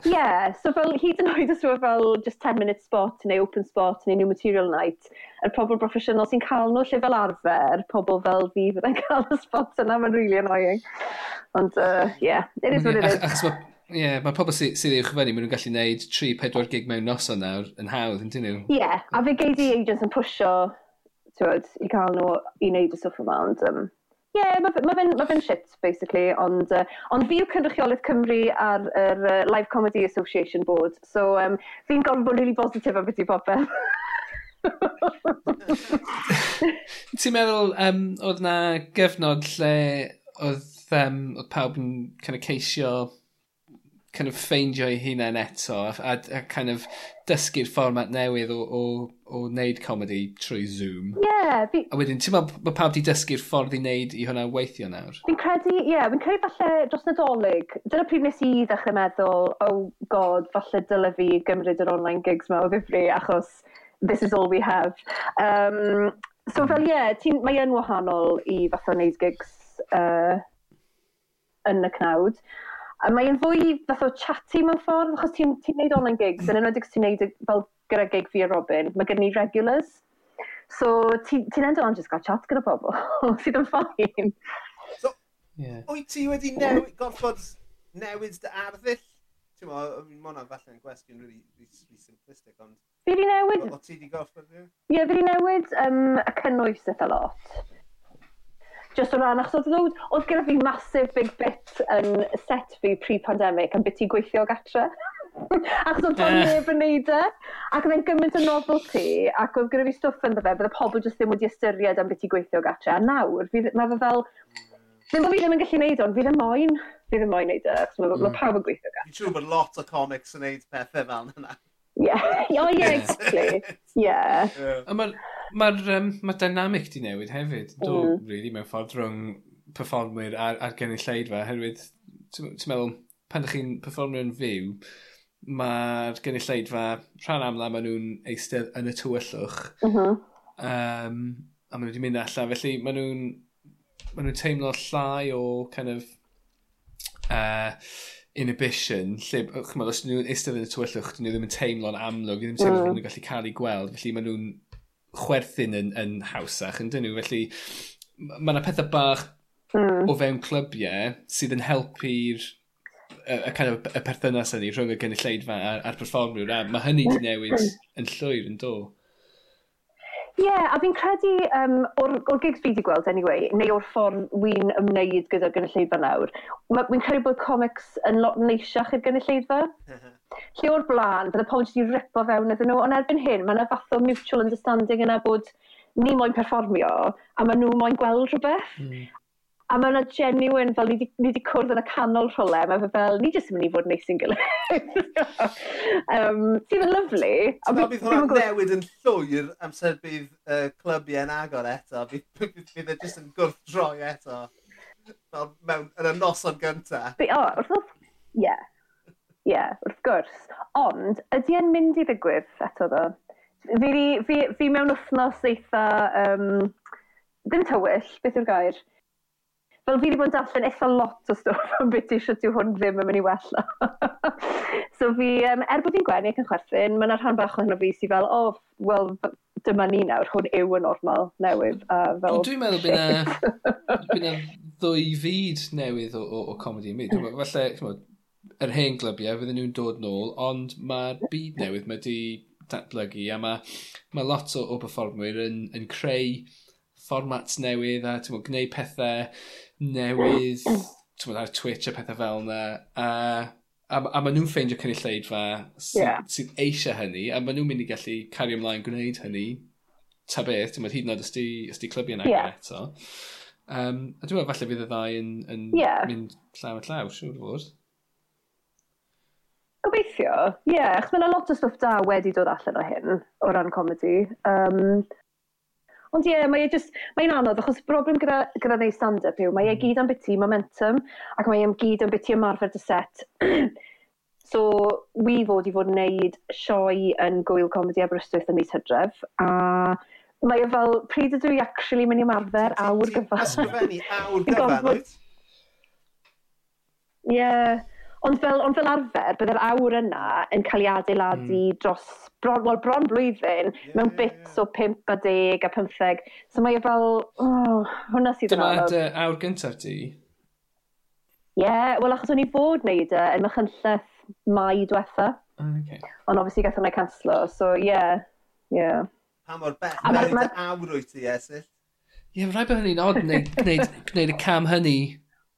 Ie, yeah, so fel hyd yn oed os yw e fel just 10 minute spot neu open spot neu new material night, yr pobl broffesiynol sy'n cael nhw lle fel arfer, pobl fel fi fydda'n cael y spot yna, mae'n really annoying. Ond, uh, yeah, it is what it is. Ie, yeah, mae pobl sydd sy i'w chyfynnu, maen nhw'n gallu gwneud 3-4 gig mewn noson nawr yn hawdd, yn dyn nhw? Ie, yeah, a fe geid i agents yn pwysio, ti'n i cael nhw i wneud y stwff yma, ond um, Yeah, mae ma fe'n ma fe shit, basically, ond, uh, ond fi yw cynrychiolaeth Cymru ar yr uh, Live Comedy Association Board, so um, fi'n gorfod bod really positif am beth i popeth. Ti'n meddwl, um, oedd na gyfnod lle oedd, um, oedd pawb yn kind of ceisio kind of ffeindio'i hunain eto a, a, a kind of dysgu'r fformat newydd o, o, o wneud comedi trwy Zoom. Ie. Yeah, fi... A wedyn, ti'n meddwl bod pawb di dysgu'r ffordd i wneud i hwnna weithio nawr? Fi'n credu, ie, yeah, fi'n credu falle dros nadolig. Dyna pryd nes i ddechrau meddwl, oh god, falle dyle fi gymryd yr online gigs ma o ddifri, achos this is all we have. Um, so fel ie, yeah, mae yn wahanol i fath o wneud gigs uh, yn y cnawd. A mae'n fwy fath o chatty mewn ffordd, achos ti'n ti neud online gigs, yn enwedig ti'n neud fel gyda gig fi a Robin, mae gen ni regulars. So ti'n ti endo ond jyst gael chat gyda pobl, sydd yn ffain. So, yeah. wyt ti wedi newid, gorfod newid dy arddull? Ti'n mo, mae hwnna falle yn gwestiwn really, really simplistic, ond... Fi wedi newid... O, ti wedi gorfod, ie? Ie, fi wedi newid um, y cynnwys eitha lot. Just o ran, achos oedd ddod, oedd gyda fi massive big bit yn set fi pre-pandemic am beth i gweithio gatre. achos oedd bod neb yn neud e. Ac oedd e'n gymaint o novelty, ac oedd gyda fi stwff yn ddefe, bydde pobl jyst ddim wedi ystyried am beth i gweithio gatre. A nawr, mae fe fel, Ddim bod fi ddim yn gallu neud o'n, fi ddim moyn. Fi ddim moyn neud e, achos mae mm. pawb yn gweithio gatre. Fi'n siŵr bod lot o comics yn neud pethau fel yna. Ie, yeah. oh, yeah, exactly. Yeah. yeah. Mae'r Mae'r um, ma dynamic di newid hefyd. Do, mm. really, mewn ffordd rhwng performwyr a'r, ar gynnyll lleidfa. Herwydd, ti'n meddwl, pan ydych chi'n performio yn fyw, mae'r gynulleidfa rhan amla maen nhw'n eistedd yn y tywyllwch. Mm -hmm. um, a maen nhw wedi mynd allan. Felly maen nhw'n ma nhw teimlo llai o kind of, uh, inhibition. Lle, chymod, os nhw'n eistedd yn y tywyllwch, dyn nhw ddim yn teimlo'n amlwg, ddim yn teimlo mm. nhw'n gallu cael ei gweld. Felly maen nhw'n chwerthin yn, yn hawsach, yn dyn nhw. Felly, mae yna pethau bach mm. o fewn clybiau sydd yn helpu'r y, kind of, y perthynas yna rhwng y gynulleidfa a'r, ar perfformiwr. A mae hynny wedi newid hmm. yn llwyr yn do. Ie, yeah, a fi'n credu um, o'r, or gigs fi wedi gweld, anyway, neu o'r ffordd wy'n ymwneud gyda'r gynulleidfa nawr, fi'n credu bod comics yn lot neisiach i'r gynulleidfa. Mm-hmm. Lle o'r blaen, bydde pobl wedi ripo fewn iddyn nhw, ond erbyn hyn, mae yna fath o mutual understanding yna bod ni moyn perfformio, a maen nhw moyn gweld rhywbeth. Mm. A mae yna genuine, fel ni wedi cwrdd yn y canol rhywle, mae fe fel, ni jyst yn mynd i fod neis i'n gilydd. um, sydd yn lyflu. So bydd hwnna'n newid yn llwyr amser bydd uh, clybiau'n agor eto. Bydd, bydd e jyst yn gwrth droi eto. Fel mewn, yn y noson gynta. Be, o, wrth gwrs, ie. Ie, wrth gwrs. Ond, ydy e'n mynd i ddigwydd eto ddo? Fi, fi, fi mewn wythnos eitha, um, ddim tywyll, beth yw'r gair? fel fi wedi bod yn darllen eitha lot o stwff am beth eisiau dyw hwn ddim yn mynd i wella. so fi, um, er bod fi'n gwenu ac yn chwerthin, mae yna rhan bach ohono fi sy'n fel, o, oh, wel, dyma ni nawr, hwn yw y normal newydd. A fel... Dwi'n meddwl bydd yna ddwy fyd newydd o, o, o comedi yn mynd. Felly, yr hen glybiau, fydden nhw'n dod nôl, ond mae'r byd newydd mae di datblygu a mae, mae lot o, o performwyr yn, yn creu fformat newydd a gwneud pethau newydd, t'mod, ar Twitch a pethau fel yna. A, a, a maen nhw'n ffeindio cynulleidfa sydd yeah. sy eisiau hynny, a maen nhw'n mynd i gallu cario ymlaen gwneud hynny. Ta beth, ti'n hyd yn oed ysdi, ysdi clybiau yna yeah. eto. Um, a dwi'n meddwl falle fydd y ddau yn, yn yeah. mynd llaw at llaw, siŵr fod. Gobeithio, ie. Yeah, achos mae'n lot o stwff da wedi dod allan o hyn, o ran comedi. Um, Ond ie, yeah, mae e just, mae'n anodd, achos broblem gyda, gyda neu stand-up yw, mae e gyd am biti momentum, ac mae e'n gyd am biti ymarfer dy set. so, wi fod i fod yn neud sioe yn gwyl comedi Aberystwyth yn mis hydref, a mae e fel, pryd ydw i actually mynd i ymarfer awr gyfan. Ysgrifennu awr gyfan, gyfa, Ie. Ond fel, ond fel arfer, byddai'r awr yna yn cael ei adeiladu mm. dros bron, well, bron blwyddyn yeah, mewn yeah, bits yeah. o 5 a 10 a 15. So mae e fel, oh, hwnna sydd yn anodd. Dyma dy awr gyntaf ti? Ie, yeah, wel achos o'n i fod wneud e yn mychynlleth mai diwetha. Okay. Ond obviously gath hwnna canslo, so ie. Yeah, ie. yeah. Pa mor beth wneud awr wyt ti, Esyll? Ie, yeah, rhaid bod hynny'n odd wneud, wneud, wneud y cam hynny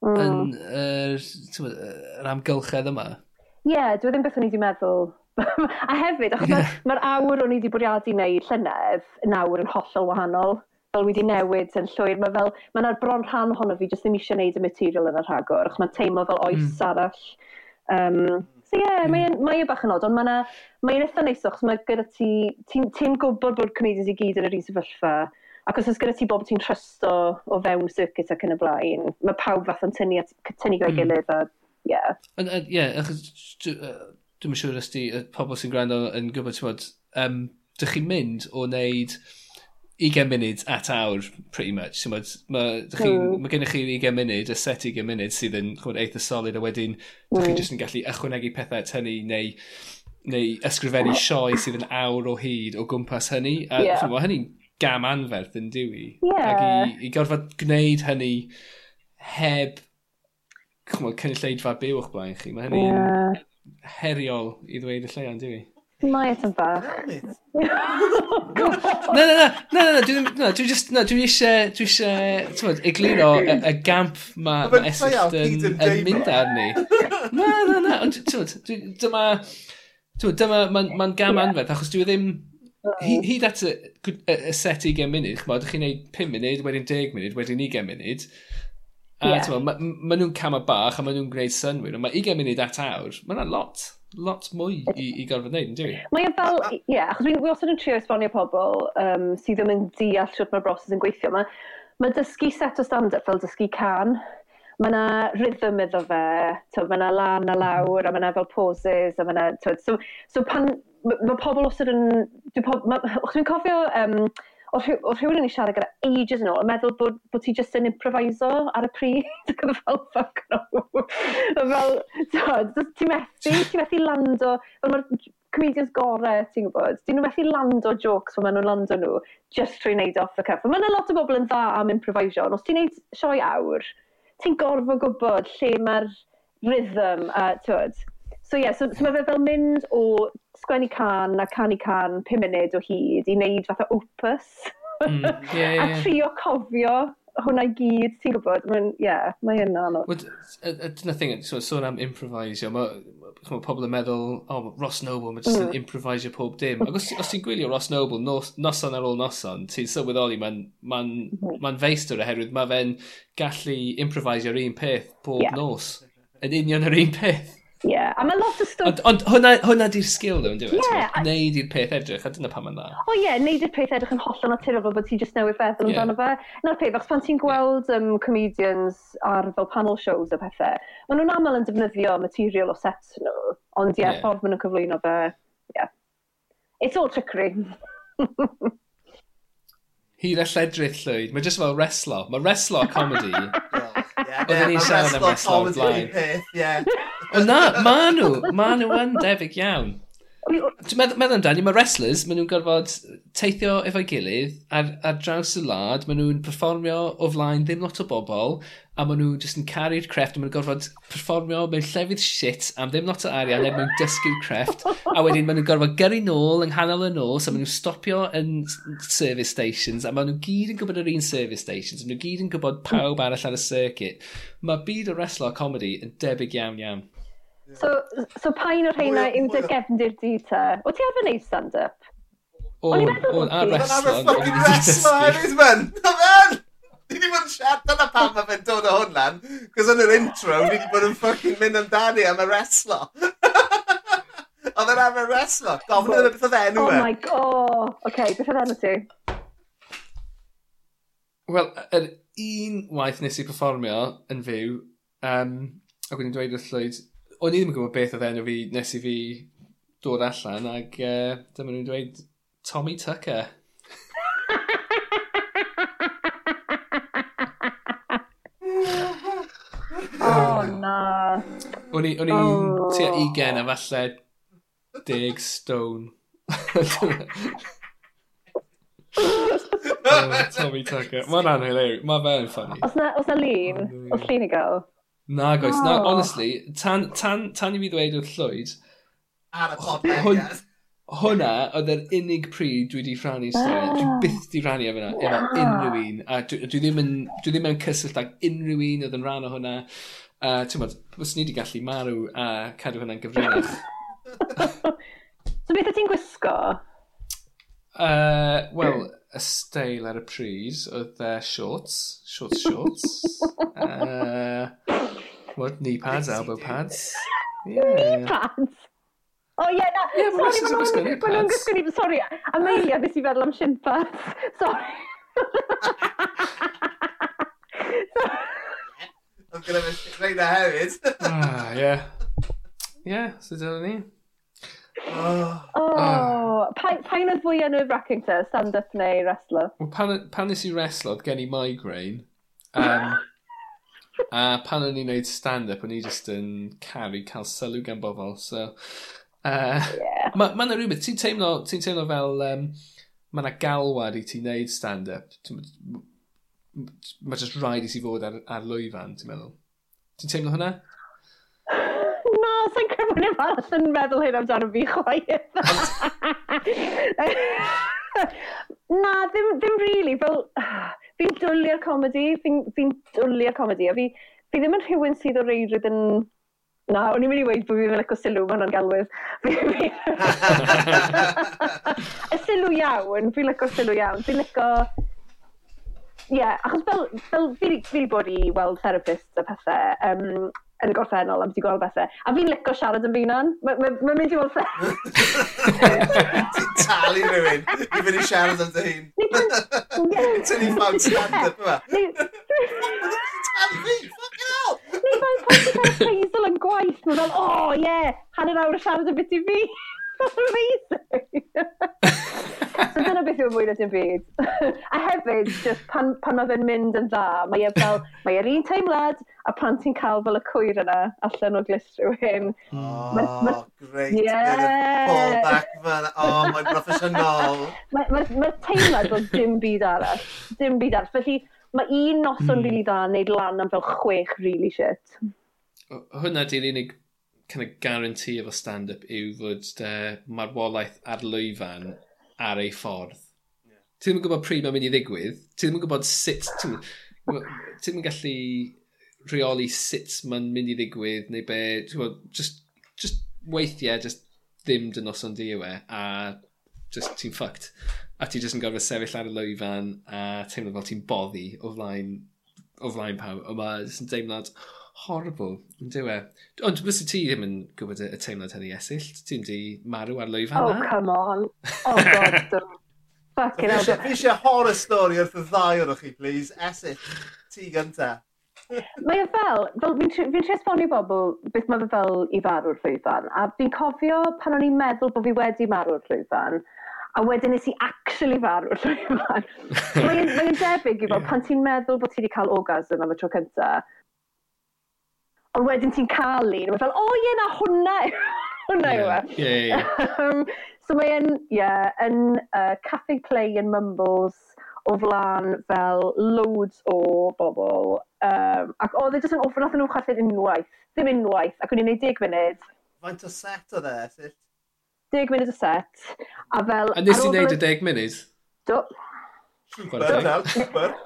mm. yn yr, uh, yr amgylchedd yma. Ie, yeah, dwi ddim beth o'n i wedi meddwl. a hefyd, achos yeah. mae'r awr o'n i wedi bwriadu wneud llynedd, yn awr yn hollol wahanol. Fel wedi newid yn llwyr, mae fel, mae'n bron rhan ohono fi, jyst ddim eisiau wneud y material yn y rhagor, achos mae'n teimlo fel oes mm. arall. Um, so ie, yeah, mae'n mae e bach yn od, ond mae'n mae eitha neis, achos mae gyda ti, ti'n ti gwybod bod comedians i gyd yn yr un sefyllfa, Ac os oes gyda ti bob ti'n trysto o fewn circuit ac yn y blaen, mae pawb fath yn tynnu, at tynnu gael hmm. gilydd a, ie. Yeah. Ie, achos dwi'n siŵr os di, pobl sy'n gwrando yn gwybod, ti'n bod, um, dych chi'n mynd o wneud 20 munud at awr, pretty much. So, mae ma, mm. ma gennych chi 20 munud, y set 20 munud sydd yn chwod, eitha solid, a wedyn mm. chi hmm. jyst yn gallu ychwanegu pethau at hynny, neu, neu ysgrifennu sioe sydd yn awr o hyd o gwmpas hynny. A yeah. hynny'n gam anferth yn diwy. Yeah. Ac i, i gorfod gwneud hynny heb chymod, cynulleidfa byw o'ch blaen chi. Mae hynny'n yeah. heriol i ddweud y lleian, diwy. Mae eithaf bach. Na, na, na, na, na, dwi ddim, na, dwi just, na, dwi eisiau, dwi eisiau, ti'n egluro y, y gamp ma, ma Essex yn, yn mynd arni. Na, na, na, ond, ti'n dyma, ti'n dyma, mae'n ma gam anferth, achos dwi ddim, hyd, hyd at y, y set 20 munud, chmod, ydych chi'n neud 5 munud, wedyn 10 munud, wedyn 20 munud. A yeah. ma, ma nhw'n cam bach a ma nhw'n gwneud synwyr, ond mae 20 munud at awr, mae yna lot, lot mwy i, i gorfod wneud, ynddi? Mae e fel, ie, yeah, achos dwi'n wastad yn trio esbonio pobl um, sydd ddim yn deall sut mae'r broses yn gweithio. Mae ma dysgu set o stand-up fel dysgu can, mae yna rhythm iddo fe, mae yna lan a lawr, a mae yna fel poses, a mae yna... So, so pan, mae pobl osod yn... Dwi'n cofio... Um, o rhywun yn ei siarad gyda ages yn ôl, yn meddwl bod, bod ti just yn improviso ar y pryd, ac oedd fel fuck no. fel, ti methu, ti methu lando, fel mae'r comedians gorau, ti'n gwybod, dyn nhw methu lando jokes fel maen nhw'n lando nhw, just trwy wneud off the cuff. Mae yna lot o bobl yn dda am improvisio, ond os ti'n neud sioi awr, ti'n gorfod gwybod lle mae'r rhythm, a uh, So ie, yeah, so, so mae fe fel mynd o sgwennu can a canu can 5 munud o hyd i wneud fatha opus. Mm, yeah, yeah. a trio cofio hwnna i gyd, ti'n gwybod, ie, yeah, mae mae'n anodd. Dyna thing, so, sôn am improvisio, mae ma pobl yn meddwl, oh, Ross Noble, mae jyst yn mm. improvisio pob dim. Ac os, os ti'n gwylio Ross Noble nos, noson ar ôl noson, ti'n sylweddoli, mae'n ma mhm. ma, ma feistr oherwydd mae fe'n gallu improvisio'r un peth pob yeah. nos. Yn union yr un peth. Yeah, a mae lot o stwff... Ond, ond hwnna, hwnna di'r sgil ddo, yn dweud? Yeah, a... Neud i'r peth edrych, a dyna pam yn dda. O oh, ie, yeah, neud i'r peth edrych yn hollol naturiol fel bod ti just newydd feddwl yeah. amdano fe. Na'r peth, achos pan ti'n gweld yeah. um, comedians ar fel panel shows a pethau, maen nhw'n aml yn defnyddio material o set nhw, ond ie, yeah, yeah. ffordd maen nhw'n cyflwyno fe, yeah. It's all trickery. Hyd a lledrith llwyd, mae jyst fel wrestler. Mae wrestler comedy. Oedden ni'n siarad am wrestler o'r blaen. Ie, Ond na, ma nhw, ma nhw yn debyg iawn. Dwi'n meddwl, meddwl amdani, mae wrestlers, maen nhw'n gorfod teithio efo'i gilydd ar, ar draws y lad, maen nhw'n performio o flaen ddim lot o bobl, a maen nhw jyst yn caru'r crefft, a maen nhw'n gorfod performio mewn llefydd shit am ddim lot o arian er mwyn dysgu'r crefft, a wedyn maen nhw'n gorfod gyrru nôl yng nghanol y nos, a maen nhw'n stopio yn service stations, a maen nhw gyd yn gwybod yr un service stations, a maen nhw gyd yn gwybod pawb arall ar y circuit. Mae byd o wrestler comedy yn debyg iawn iawn. So, so pa un o'r rheina yw dy gefndir di ta? O ti arfer neud stand-up? O'n i'n meddwl bod ti. Mae'n arfer fucking wrestler, Harry's men! Na men! Ni wedi bod yn siarad, dyna pam mae fe'n dod o hwnna'n. Cos yn yr intro, ni wedi bod yn fucking mynd amdani am y wrestler. Oedd yn arfer wrestler. Gofyn yn y beth oedd enw oh e. Oh my god. Okay, beth oedd enw ti? Wel, yr un waith nes i performio yn fyw, um, ac wedi'n dweud wrth llwyd, o'n i ddim yn gwybod beth oedd enw fi nes i fi dod allan ac uh, dyma nhw'n dweud Tommy Tucker. oh, na. O'n i, o'n i oh. tua ugen a falle deg stone. oh, Tommy Tucker. Mae'n anhyliw. Mae fe'n ffynnu. Os na, os na lun, oh, os llun i gael. Nag oes, oh. na, honestly, tan, tan, tan i fi ddweud wrth Llwyd... Ar y podcast. Hwn, hwnna oedd yr unig pryd dwi wedi rhannu stori. Ah. Dwi byth wedi rhannu e efo hwnna, wow. efo unrhyw un. A dwi, dwi, ddim yn, dwi ddim yn cysyllt ag unrhyw un oedd yn rhan o hwnna. A uh, ti'n bod, os ni wedi gallu marw a cadw hwnna'n gyfrinach. so beth ti'n gwisgo? Uh, Wel, y steil ar y pryd oedd uh, shorts, shorts, shorts. uh, What? Knee pads, elbow pads? Yeah. Knee pads? O oh, ie, yeah, na, yeah, sori, maen nhw'n gysgu ni, sori, Amelia, ddys i feddwl am shin pads, sori. I'm going to mistake that hefyd. ah, yeah. Yeah, so dyna ni. Oh, ah. oh. oh. Pa'n oedd fwy yn y wracking te? Stand-up neu wrestler? Well, pan, pan nes i wrestler, oedd gen i migraine. Um, A pan o'n i'n neud stand-up, o'n i just yn caru cael sylw gan bobl. So, uh, yeah. Mae ma yna rhywbeth, ti'n teimlo, ti teimlo fel um, mae yna galwad i ti wneud stand-up. Mae just rhaid i ti fod ar, ar lwyfan, ti'n meddwl. Ti'n teimlo hwnna? No, sa'n credu bod neb arall yn meddwl hyn amdano fi chwaith. Na, ddim, ddim really, fel fi'n dwlia'r comedi, fi'n fi, fi dwlia'r comedi, a fi, fi ddim yn rhywun sydd o reidrwydd yn... Na, o'n i'n mynd i weid bod fi'n mynd o sylw mae hwnna'n galwydd. y sylw iawn, fi'n lyco sylw iawn. Fi'n lyco... Ie, yeah, achos fel, fel fi wedi bod i weld therapist a pethau, um, yn y gorffennol am ti gweld bethau. A fi'n licio siarad yn finan. Mae'n ma, ma mynd i fod Ti'n talu rhywun i fynd i siarad am dy hun. Ti'n ni ffawd stand-up yma. Talu fi, fucking hell! Neu mae'n pwysig ar y ffeisal yn gwaith. Mae'n fel, o oh, ie, yeah, hanner awr siarad yn beth i fi amazing! so dyna beth yw'n mwyn na dim byd. a hefyd, just pan, pan mae fe'n mynd yn dda, mae e fel, mae e'r un teimlad, a pan ti'n cael fel y cwyr yna allan o glist rhywun. Oh, ma, ma, great. Yeah. Fallback fan. Oh, mae'n broffesiynol. Mae'r ma, ma teimlad o dim byd arall. Dim byd arall. Felly, mae un noson mm. rili really dda yn neud lan am fel chwech really shit. Hwna di'r unig kind of guarantee efo stand-up yw fod uh, marwolaeth ar lwyfan ar ei ffordd. Yeah. Ti ddim yn gwybod pryd mae'n mynd i ddigwydd. Ti ddim yn gwybod sut... Ti ddim yn gallu rheoli sut mae'n mynd i ddigwydd neu be. Gwybod, just, just weithiau, just ddim dynoson di yw e. A just ti'n fucked. A ti just yn gorfod sefyll ar y lwyfan a teimlo fel ti'n boddi o flaen, o flaen pawb. O yn deimlad... Oh, horrible, yn dywe. Ond bys ti ddim yn gwybod y teimlad hynny esill? Ti'n di marw ar lwyfan Oh, come on. Oh, god, don't. Fucking hell. Fi eisiau horror story wrth y ddau o'r chi, please. Esill, ti gynta. Mae o fel, fel fi'n fi tri esbonio bobl beth mae fe fel i farw'r llwyfan. A fi'n cofio pan o'n i'n meddwl bod fi wedi marw'r llwyfan, a wedyn nes i actually farw'r llwyfan. Mae'n mae debyg i fel pan ti'n meddwl bod ti wedi cael orgasm am y tro cyntaf, a wedyn ti'n cael un, a mae'n fel, o ie, na hwnna hwnna yw e. Ie, ie, So mae yn, ie, yeah, yn uh, Cafe Play yn Mumbles o flan fel loads o bobl. Um, ac oedd e jyst yn offer, nathon nhw chwerthin unwaith. Ddim unwaith, ac o'n i'n neud 10 munud. Faint o set o dde, sut? 10 munud o set. A fel... A nes i neud y deg munud? Do. Super. Dyna'r super.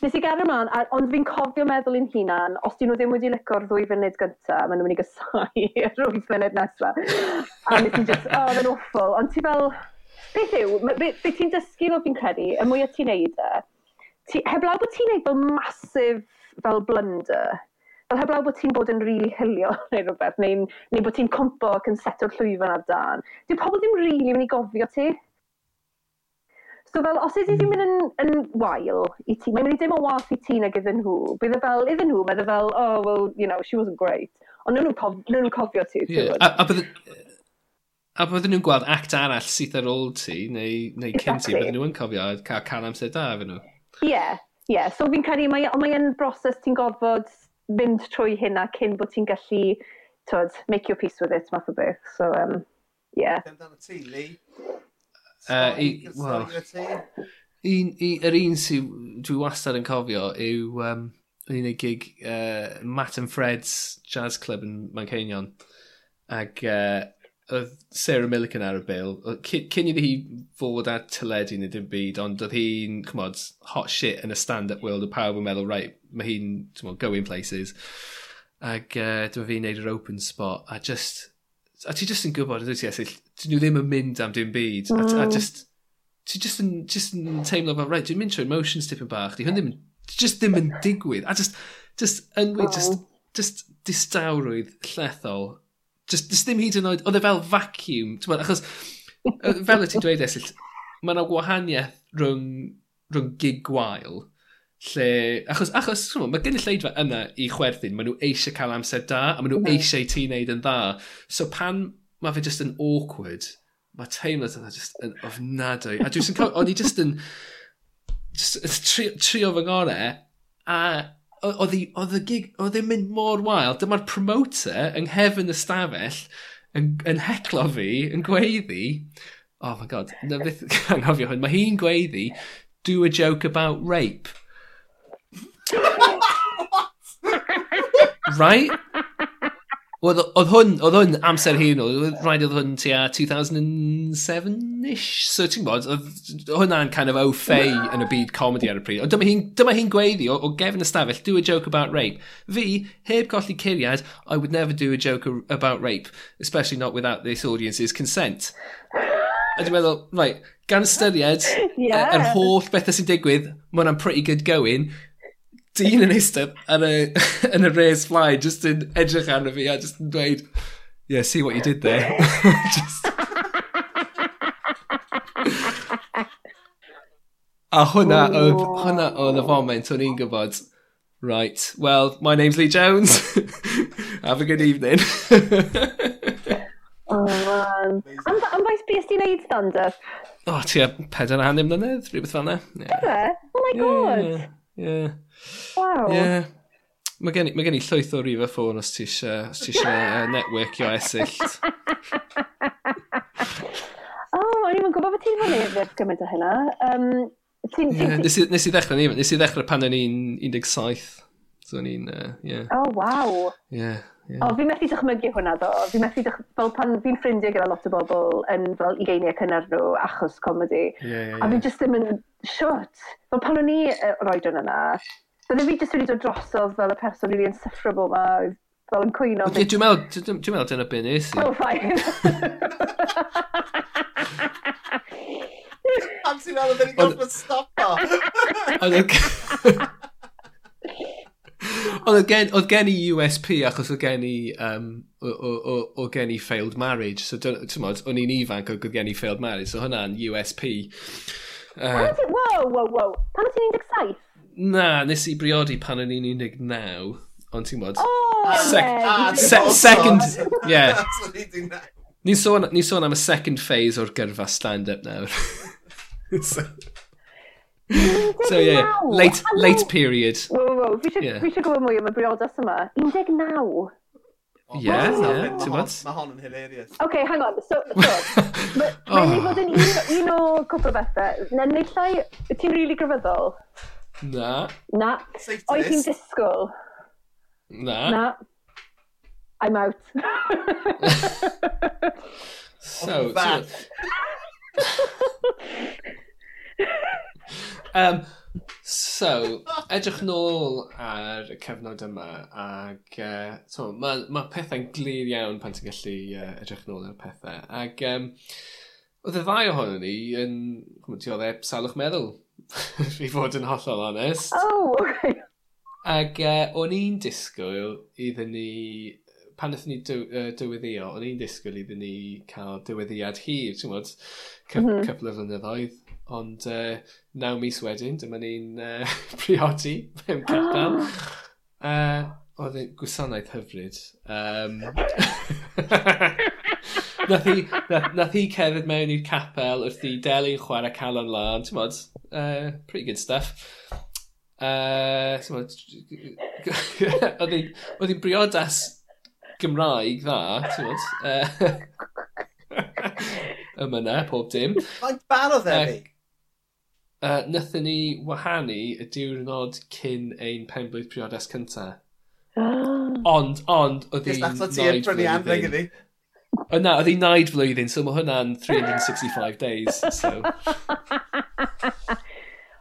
Nes i gario ymlaen, a, ond fi'n cofio meddwl i'n hunan, os dyn nhw ddim wedi lyco'r ddwy funud gyntaf, maen nhw'n mynd i gysau i'r wyth funud nesaf. A nes i just, oh, yn awful. Ond ti fel, beth yw, be, be ti'n dysgu fel fi'n credu, y mwyaf ti'n neud e, ti, heblaw bod ti'n neud fel masif fel blunder, fel heblaw bod ti'n bod yn rili really hilio neu rhywbeth, neu, neu bod ti'n cwmpo ac yn seto'r llwyfan ar dan, dyw pobl ddim rili really mynd i gofio ti. So fel, os ydy ti'n mynd yn, yn wael i ti, mae'n mynd i ddim yn wath i ti nag iddyn nhw. Bydd e fel, iddyn nhw, meddwl e fel, oh, well, you know, she wasn't great. Ond nhw'n cof, nhw cofio ti. Yeah. A, a bydde... A bydden nhw'n gweld act arall sydd ar ôl ti, neu, neu exactly. cyn ti, bydden nhw'n cofio cael, can amser da efo nhw. Ie, yeah, ie. Yeah. So fi'n credu, mae, mae'n broses ti'n gorfod mynd trwy hynna cyn bod ti'n gallu, twyd, make your peace with it, math o beth. So, um, yeah. Amdano ti, Lee? Uh, i, well, un, i, yr un sydd dwi wastad yn cofio yw um, yn un gig uh, Matt and Fred's Jazz Club yn Manceinion. Ac uh, oedd Sarah Millican ar y bil. Cyn iddi hi fod ar teledu neu dim byd, ond oedd hi'n, cymod, hot shit yn y stand-up world o pawb yn meddwl, right, mae hi'n, going places. Ac uh, dyma fi'n neud yr open spot. A just, a ti just yn gwybod, ydy ti, esill, dyn nhw ddim yn mynd am dim byd. Mm. A, a mm. just, ti just yn, just yn teimlo fel, right, dwi'n mynd trwy emotions tipyn bach, di hwn ddim, just ddim yn digwydd. A just, just, ynwyd, oh. just, just distawrwydd llethol. Just, just ddim hyd yn oed, oedd e fel vacuum, ti'n achos, fel y ti'n dweud, esill, mae yna gwahaniaeth rhwng, rhwng gig gwael lle... Achos, achos chwmw, mae gynulleidfa yna i chwerthin, maen nhw eisiau cael amser da, a maen nhw mm. eisiau ti wneud yn dda. So pan mae fe just yn awkward, mae teimlad yna just yn ofnadwy. A dwi'n cael... O'n i just yn... Just, yn trio, trio fy ngore, a oedd y gig, oedd e'n mynd mor wael. Dyma'r promoter yng nghefn y stafell, yn, yn heclo fi, yn gweiddi, oh my god, na beth anghofio hwn, mae hi'n gweiddi, do a joke about rape. right? Oedd, oedd hwn, oedd hwn amser hyn, oedd rhaid oedd hwn tua 2007-ish, so ti'n gwybod, oedd hwnna'n kind of au fei yn y byd comedy ar y pryd. Ond dyma hi'n hi, hi gweiddi o, o gefn ystafell, do a joke about rape. Fi, heb colli curiad, I would never do a joke about rape, especially not without this audience's consent. A dwi'n meddwl, right, gan ystyried, yeah. E, yr er, er holl bethau sy'n digwydd, mae hwnna'n pretty good going dyn yn eistedd yn y, yn y res fly, just yn edrych arno fi a just yn dweud, yeah, see what you did there. just... a hwnna oedd, hwnna oedd y foment o'n i'n gwybod, right, well, my name's Lee Jones, have a good evening. oh, man. Am, am faes bys ti'n neud stand-up? O, oh, ti a pedair a hanner mlynedd, rhywbeth fel yna. Yeah. Oh my god. Yeah, yeah. Yeah. Wow. Yeah. Mae gen, ma gen i llwyth o rif y ffôn os ti eisiau uh, networkio esyllt. o, oh, o'n i'n gwybod bod ti'n fan eithaf gymaint o hynna. Um, ti, yeah, nes, i, nes i ddechrau, nes i ddechrau pan o'n i'n 17. So o'n i'n, uh, yeah. Oh, wow. Yeah. Yeah. O, fi'n methu dychmygu hwnna ddo. Fi'n methu dych... Fel pan fi'n ffrindiau gyda lot o bobl yn fel ugeiniau cynnar nhw achos comedi. Yeah, yeah, yeah. A fi jyst ddim yn siwt. Fel pan o'n i roed yn yna, bydde fi jyst wedi dod drosodd fel y person rili really insufferable ma, fel yn cwyno. Dwi'n meddwl, dwi'n meddwl dyna beth nes i. Oh, fine. Pan ti'n meddwl, dyn ni'n gorfod stopo. Ond oedd gen, gen i USP achos oedd gen i, um, o, o, o, gen i failed marriage. So, ti'n modd, o'n i'n ifanc oedd gen i failed marriage. So, hwnna'n USP. Uh, wow, wow, wow. Pan o'n ti'n 17? Na, nes i briodi pan o'n i'n 19. Ond ti'n modd... Oh, sec ah, se second... Yeah. Ni'n sôn, ni sôn am y second phase o'r gyrfa stand-up nawr. so, so yeah, late, late period. Wow, wow, wow. Fi eisiau gwybod mwy am y briodas yma. 19. Ie, ie, ti'n bod? Mae hon yn hilarious. Oce, okay, hang on. So, so mae'n oh. ei fod yn un, oh. un o cwpl o bethau. Na, nillai, ti'n rili really grefyddol? Na. Na. Oed ti'n disgwyl? Na. Na. I'm out. so, so... um, so, edrych nôl ar y cyfnod yma ac uh, so, mae ma pethau'n glir iawn pan ti'n gallu uh, edrych nôl ar pethau. Ac um, oedd y ddau ohono ni yn, ti oedd e salwch meddwl, i fod yn hollol onest. Oh, okay. Ac uh, o'n i'n disgwyl iddyn ni, pan wnaethon ni dy, uh, dyweddio, o'n i'n disgwyl iddyn ni cael dyweddiad hir, ti'n gwybod, cyf mm -hmm. cyfle flynyddoedd Ond uh, naw mis wedyn, dyma ni'n uh, priodi mewn capel. Uh, oedd e'n gwasanaeth hyfryd. Um, nath, i, nath, nath i cerdded mewn i'r capel wrth i Deli'n chwarae calon lan. Ti'n modd, uh, pretty good stuff. Uh, oedd hi'n briodas Gymraeg dda, ti'n modd. Uh, Yma na, pob dim. Mae'n barodd e fi. Uh, Nythyn ni wahanu y diwrnod cyn ein penblwydd priodas cyntaf. Ah. Ond, ond, oedd hi'n naid flwyddyn. O na, oedd hi'n naid flwyddyn, so mae hwnna'n 365 days. So.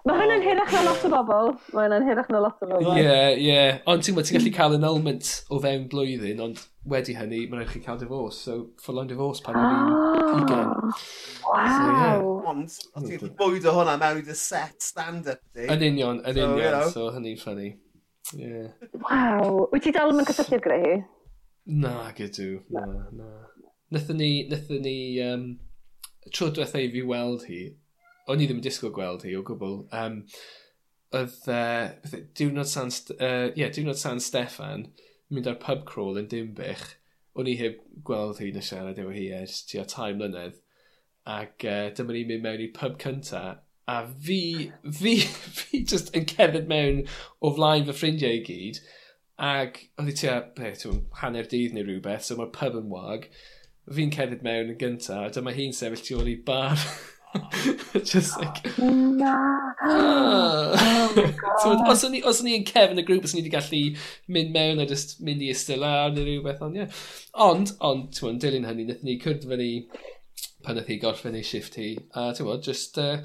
Mae hwn hirach na lot o bobl. Mae hwn hirach na lot o bobl. Ie, ie. Ond ti'n gallu cael an element o fewn blwyddyn, ond wedi hynny, mae'n rhaid chi cael divorce. So, full on divorce pan o'n i'n ah. ugen. Wow. Ond, ti'n bwyd o hwnna mewn i dy set stand-up di. Yn union, yn so, union. Know. So, hynny'n ffynnu. Yeah. Wow. Wyt ti dal yn cysylltiad gyda hi? Na, gydw. Na, na. Nethon ni, nethon ni, um, tro diwethaf i fi weld hi, o'n i ddim yn disgwyl gweld hi o gwbl. Um, oedd uh, diwrnod San, uh, yeah, diwrnod San Steffan mynd ar pub crawl yn Dimbych. O'n i heb gweld hi na siarad efo hi ers tua tai mlynedd. Ac uh, dyma ni'n mynd mewn i pub cynta. A fi, fi, fi just yn cerdded mewn o flaen fy ffrindiau i gyd. Ac oedd hi tua, beth, ti'n hanner dydd neu rhywbeth, so mae'r pub yn wag. Fi'n cerdded mewn yn gynta, a dyma hi'n sefyll tu ôl i bar Just like... Na! Oh os o'n i'n cefn y grŵp, os o'n i wedi gallu mynd mewn a just mynd i ystyla neu rhywbeth, ond ie. Yeah. Ond, ond, ti'n mwyn, dilyn hynny, wnaethon ni cwrdd fyny pan wnaeth i gorffen ei shift hi. A ti'n mwyn, just... Uh,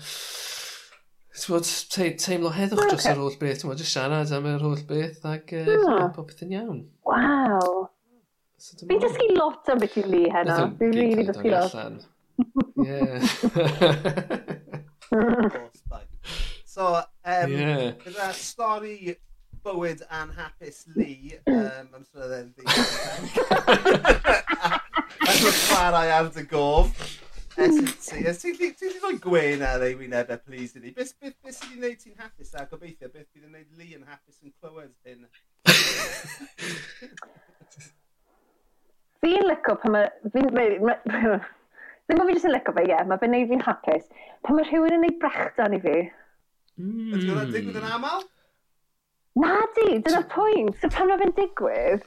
ti'n mwyn, te, teimlo heddwch okay. dros yr holl beth, ti'n mwyn, just siarad am yr holl beth ac uh, yeah. popeth yn iawn. Waw! So, Fi'n dysgu lot am beth i li heno. Fi'n rili dysgu lot. Yeah. so, um, yeah. gyda stori bywyd anhapus Lee, um, am sy'n edrych yn ddi. Ac yn chwarae ar dy gof. S&T. Ti'n gallu rhoi gwein ar ei wyneb e, please, i ni. Beth sydd wedi gwneud ti'n hapus a gobeithio? Beth sydd wedi gwneud Lee yn hapus yn clywed hyn? Fi'n licio pan mae... Ddim bod fi jyst yn licio fe, ie, yeah, mae fe'n neud fi'n hapus. Pan mae rhywun yn neud brechdan i fi. Mm. Ydy oedd digwydd yn aml? Na di, dyna'r pwynt. So pan mae fe'n digwydd,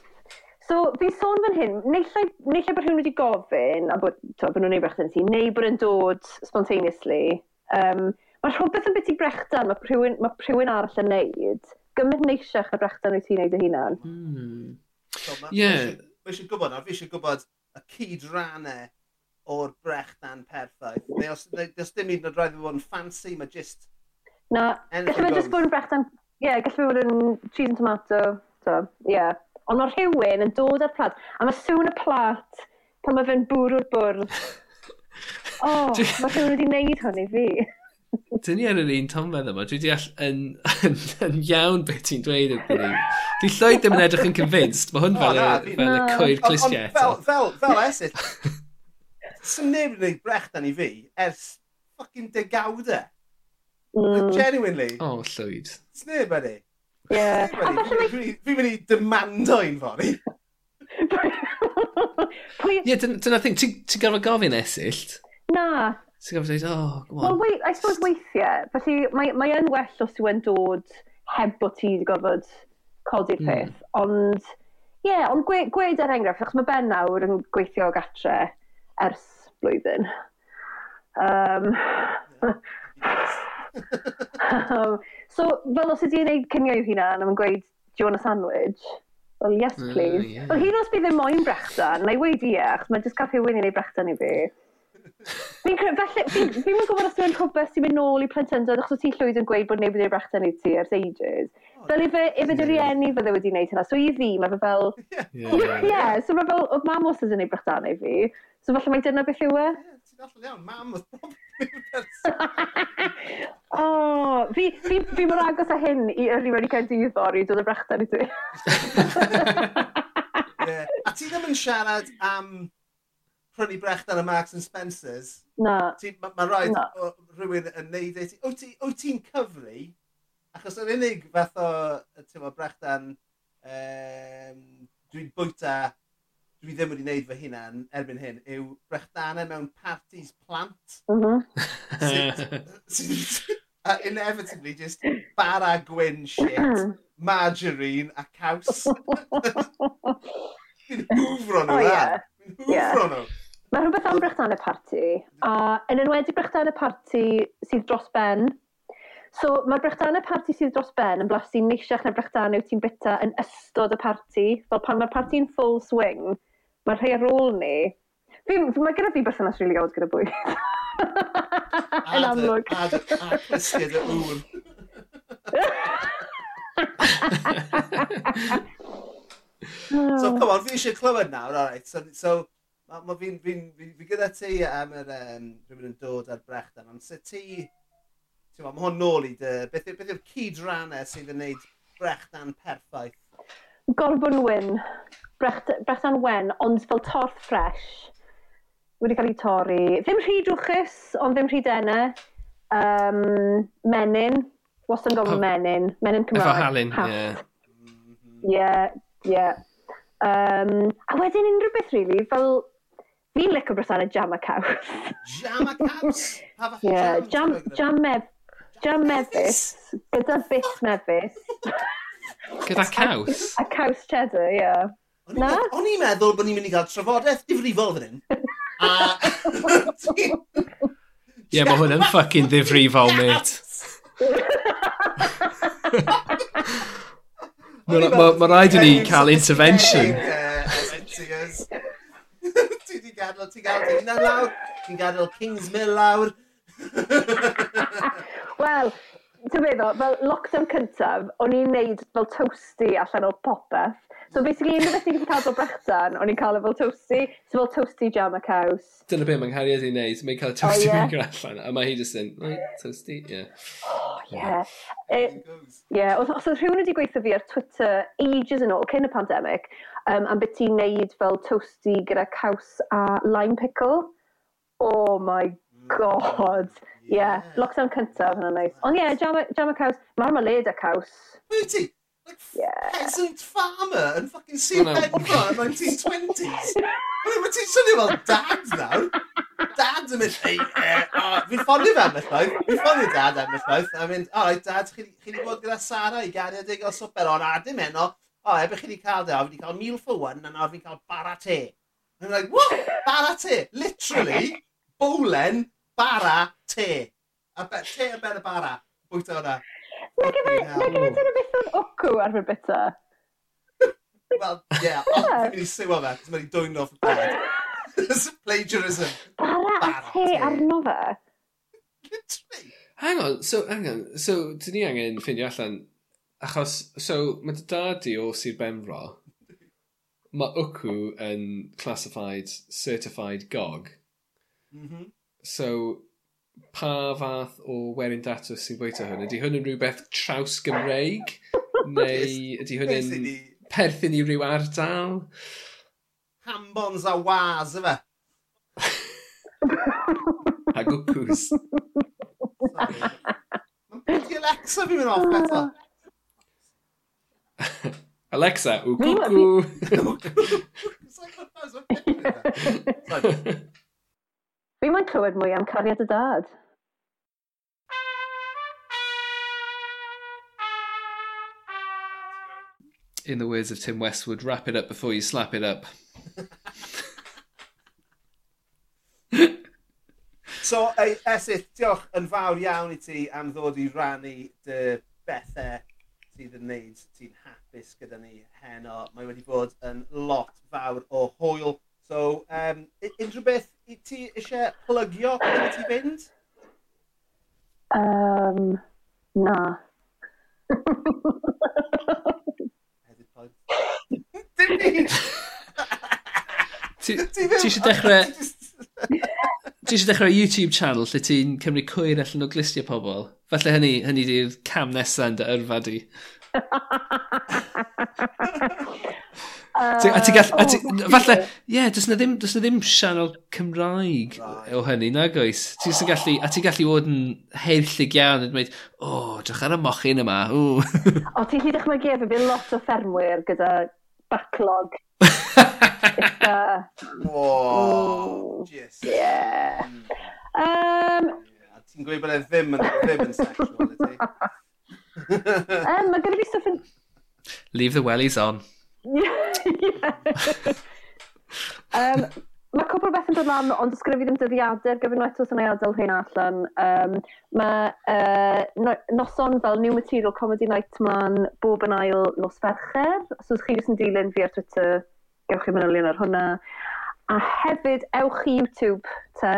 So, fi sôn fan hyn, neill bod rhywun wedi gofyn, a bod, to, bod nhw'n ei brechdan ti, neu bod yn dod spontaneously, um, mae rhywbeth yn beth i brechdan, mae rhywun, mae rhywun arall yn neud. Gymryd neisiach y brechdan wyt ti'n neud y hunan. Mm. So, Ie. Yeah. Fi eisiau gwybod, fi eisiau gwybod y cyd rannau o'r brechdan perffaith. Neu os, os dim un o'r oed rhaid i fod yn fancy, mae jyst... Na, gallu fe jyst bod yn brechdan... Ie, yeah, gallu bod yn cheese and tomato. So, ie. Yeah. Ond mae rhywun yn dod ar plat, a mae sŵn y plat pan mae fe'n bwrw'r bwrdd. O, oh, mae rhywun wedi neud hwn i fi. Dyn ni ar yr un tomfedd yma, dwi wedi all yn, yn, yn iawn beth ti'n dweud yn dwi. Dwi llwyd ddim yn edrych yn convinced, mae hwn fel, na, y, fel y coir clustiau. Fel, fel, fel esyd, sy'n neb yn gwneud brechdan i fi ers ffocin degawdau. Mm. Genuinely. O, oh, llwyd. Sy'n neb yn ei. Ie. Fi'n mynd i demando un fori. Ie, dyna thing, ti'n gorfod gofyn esyllt? Na. Ti'n gorfod dweud, oh, come on. Well, wait, I suppose weithiau, felly mae, mae yn well os ti'n dod heb bod ti wedi gorfod codi'r mm. peth, ond... Ie, yeah, ond gwe, gwed er enghraifft, achos mae Ben nawr yn gweithio o gatre, ers blwyddyn. Um, um, so, fel os ydy'n gwneud cynio i'w hunan, am yn gweud, do you want a sandwich? Well, yes, uh, please. Uh, yeah. Wel, hyn os bydd ddim moyn brechdan, na i wedi ie, achos mae jyst cael rhywun i wneud brechdan i fi. Fi'n felly, fi'n fi gwybod os yw'n rhywbeth sy'n mynd nôl i plentyndod, achos ti llwyd yn gweud bod neb wedi brechdan i ti ers ages. Fel ife, ife dy rieni fydde wedi wneud hynna. So i fi, mae fe fel... Ie, yeah. yeah, so mae fel, oedd mam wastad yn ei brachdannau fi. So falle mae dyna beth yw e? Ie, ti'n allan iawn, mam oedd O, fi, fi, fi mor agos a hyn i yrru wedi cael dydd fory, dod y brachdan i ti. yeah. A ti ddim yn siarad am prynu brechdan y Marks and Spencers? Na. Mae ma rhaid no. rhywun yn neud e. Wyt ti'n cyfri Achos yr unig fath o t'mo' brechdan um, dwi'n bwyta dwi ddim wedi gwneud fy hunan erbyn hyn yw brechdanau mewn parties plant. M-hm. Sydd a inevitably just bara gwyn shit, margarine a caws. Fi'n hwfro nhw O ie. lan. Fi'n hwfro nhw. Mae rhywbeth am brechdanau parti, a yn enwedig brechdanau parti sydd dros ben So mae'r brechdanau parti sydd dros ben yn blasu neisiach na brechdanau ti'n bita yn ystod y parti. Fel pan mae'r parti'n full swing, mae'r rhai ar ôl ni... Fi, mae gyda fi berthynas rili really gyda bwyd. yn amlwg. Ad, ad, ad, y ŵr. so, come on, fi eisiau clywed nawr, alright. So, so mae ma fi'n fi, fi, fi gyda ti am yr um, rhywun yn dod ar brechdan, ond sut ti ti'n ma, hwn nôl i dy, beth, beth yw'r cydrannau sydd yn gwneud brechdan perffaith? Gorbwn wyn, brecht, brechdan wen, ond fel torth ffres wedi cael ei torri. Ddim rhy drwchus, ond ddim rhy dene. Um, menyn, wastad yn gofyn menyn. Menyn Cymraeg. Efo halyn, mm-hmm. ie. Ie, ie. Um, a wedyn unrhyw beth, really, fel... Fi'n licio brysau yn y jam a caws. jam a caws? Pa fath yeah, jam, jam, e? jam mef, Jam mefus, gyda bit mefus. Gyda caws? A, caws cheddar, ie. Yeah. Na? O'n i'n meddwl bod ni'n mynd i gael trafodaeth difrifol fan hyn. Ie, yeah, mae hwn yn ffucking ddifrifol, mate. Mae ma, ma rhaid i ni cael intervention. Ti di gadael, ti gadael, ti'n gadael Kingsmill lawr. Wel, ti'n meddwl, fel lockdown cyntaf, o'n i'n neud fel toasty allan o popeth. So basically, unrhyw beth ti'n cael o brechdan, o'n i'n cael e fel toasty. So fel toasty jam a caws. Dyna beth mae'n nghariad i'n neud. Mae'n cael toasty oh, yeah. allan. A mae hi jyst yn, right, toasty, ie. Yeah. Oh, yeah. Ie, yeah. os, os oedd rhywun wedi gweithio fi ar Twitter ages yn ôl, cyn y pandemic, um, am beth ti'n neud fel toasty gyda caws a lime pickle. Oh my god. Ie. Yeah. yeah. Lockdown cyntaf yn o'n neis. Ond ie, yeah, jam y caws. Mae'r maled a caws. Wyt Like yeah. peasant farmer yn fucking Sir Benfro yn 1920s. Mae ti'n swnio fel dad nawr. Dad yn mynd, ei, uh, oh, fi'n ffonio fe am yllnoedd. Fi'n ffonio dad am yllnoedd. A mynd, o, right, dad, chi wedi bod gyda Sara i gario dig o swper O, na, dim eno. O, ebe chi wedi cael de, o, fi wedi cael meal for one, a nawr fi'n cael bara te. And I'm like, what? Bara te? Literally? bowlen bara te. A be, te a ben y bara. Bwyta hwnna. Mae gyda ti'n byth o'n ocw arfer bita. Wel, ie, ond fi'n i siwa fe, cos mae'n i dwy'n off y bed. plagiarism. Bara a te te. arno fe. Literally. Hang on, so, hang on, so, dyn ni angen ffindio allan, achos, so, mae dy dad i o Sir Benfro, mae Wcw yn classified certified gog. Mm. So, pa fath o werin data sy'n bwyta hwn? Ydy hwn yn rhywbeth traws Gymreig? neu ydy hwn yn perthyn i ryw ardal? Hambons a waz, efe. a gwcws. Ydy Alexa fi'n mynd off beto? Alexa, ww gwcw. It's like, what was Fi mae'n clywed mwy am cariad y dad. In the words of Tim Westwood, wrap it up before you slap it up. so, eh, ei, Esyth, diolch yn fawr iawn i ti am ddod i rannu dy bethau sydd yn neud ti'n hapus gyda ni heno. Mae wedi bod yn lot fawr o hwyl. So, um, unrhyw beth ti eisiau plygio cyn ti fynd? Um, na. Dim ni! Ti eisiau dechrau... Ti eisiau dechrau YouTube channel lle ti'n cymryd cwyr allan o glistio pobl? Falle hynny, hynny di'r cam nesaf yn dy yrfa di a ti gall... A ti, oh, falle, ie, yeah, does na ddim, does na ddim sianel Cymraeg right. o hynny, nag oes? Ti oh. gallu, a ti gallu bod yn heillig iawn yn dweud, o, oh, drach ar y mochyn yma, o. o, ti hyd ychmygu efo fi lot o ffermwyr gyda backlog. Eitha... Uh, o, mm, jeez. Ie. Mm. Um, Ti'n gweud bod e ddim yn, ddim yn sexual, ydy? um, mae going to stuff yn... Leave the wellies on. um, Mae cwbl beth yn dod lan, ond ysgrifennu ddim dyddiadau'r gyfyn nhw eto sy'n ei adael hyn allan. Um, mae uh, no, noson fel New Material Comedy Night mlaen bob yn ail nos fercher. So os chi jyst yn dilyn fi ar Twitter, gewch chi manylion ar hwnna. A hefyd, ewch i YouTube, te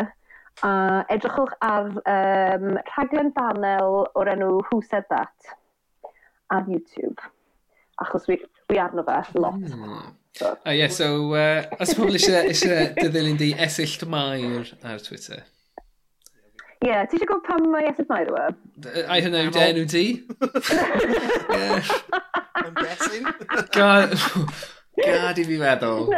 a edrychwch ar um, rhaglen banel o'r enw Who Said That ar YouTube. Achos wi, wi arno fe lot. Mm. So. Oh, yeah, so uh, os pobl eisiau eisiau dyddilyn di Esyllt mair ar Twitter? Ie, yeah, ti eisiau gwybod pam mae esill mair yw e? Ai hynna yw denw di? I'm guessing. Gad God i fi feddwl.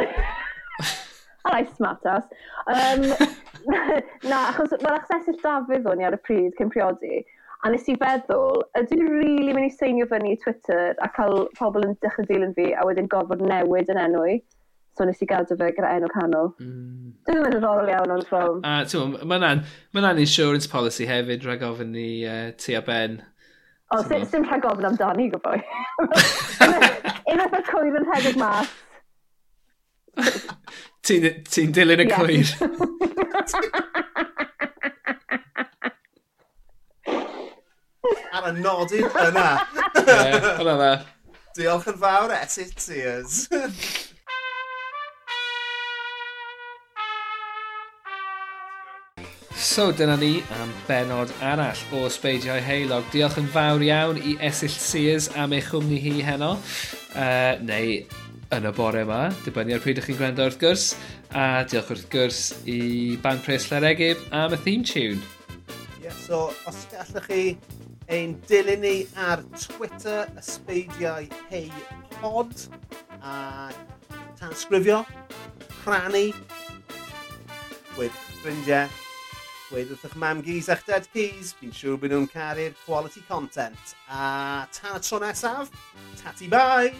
Alai, smart ass. Um, na, achos mae'r accesus dafydd o'n i ar y pryd cyn priodi. A nes i feddwl, ydw i'n rili really mynd i seinio fyny i Twitter a cael pobl yn dechrau dilyn fi a wedyn gorfod newid yn enw i. So nes i gadw fe gyda enw canol. Mm. Dwi'n mynd yn rol iawn o'n ffrom. A ti'n gwybod, mae'n insurance policy hefyd rhag ofyn i uh, ti a ben. O, sy'n sy rhag ofyn amdani, gwybod. Unwaith y cwyr yn rhedeg mas. Ti'n ti dilyn y yeah. cwyr. Ar y nodyn yna. Ie, yna yna. Diolch yn fawr, Etitiers. So dyna ni am benod arall o Sbeidiau Heilog. Diolch yn fawr iawn i Esill Sears am eich chwmni hi heno. Uh, neu yn y bore yma, dibynnu ar pryd ych chi'n gwrando wrth gwrs, a diolch wrth gwrs i Band Pres Llaregib am y theme tune. Yeah, so, os gallwch chi ein dilyn ni ar Twitter, ysbeidiau hei pod, a tansgrifio, rhannu, with ffrindiau, Gweud wrth eich mam gys a'ch dad gys, fi'n siŵr bod nhw'n caru'r quality content. A tan y tro nesaf, tati bai!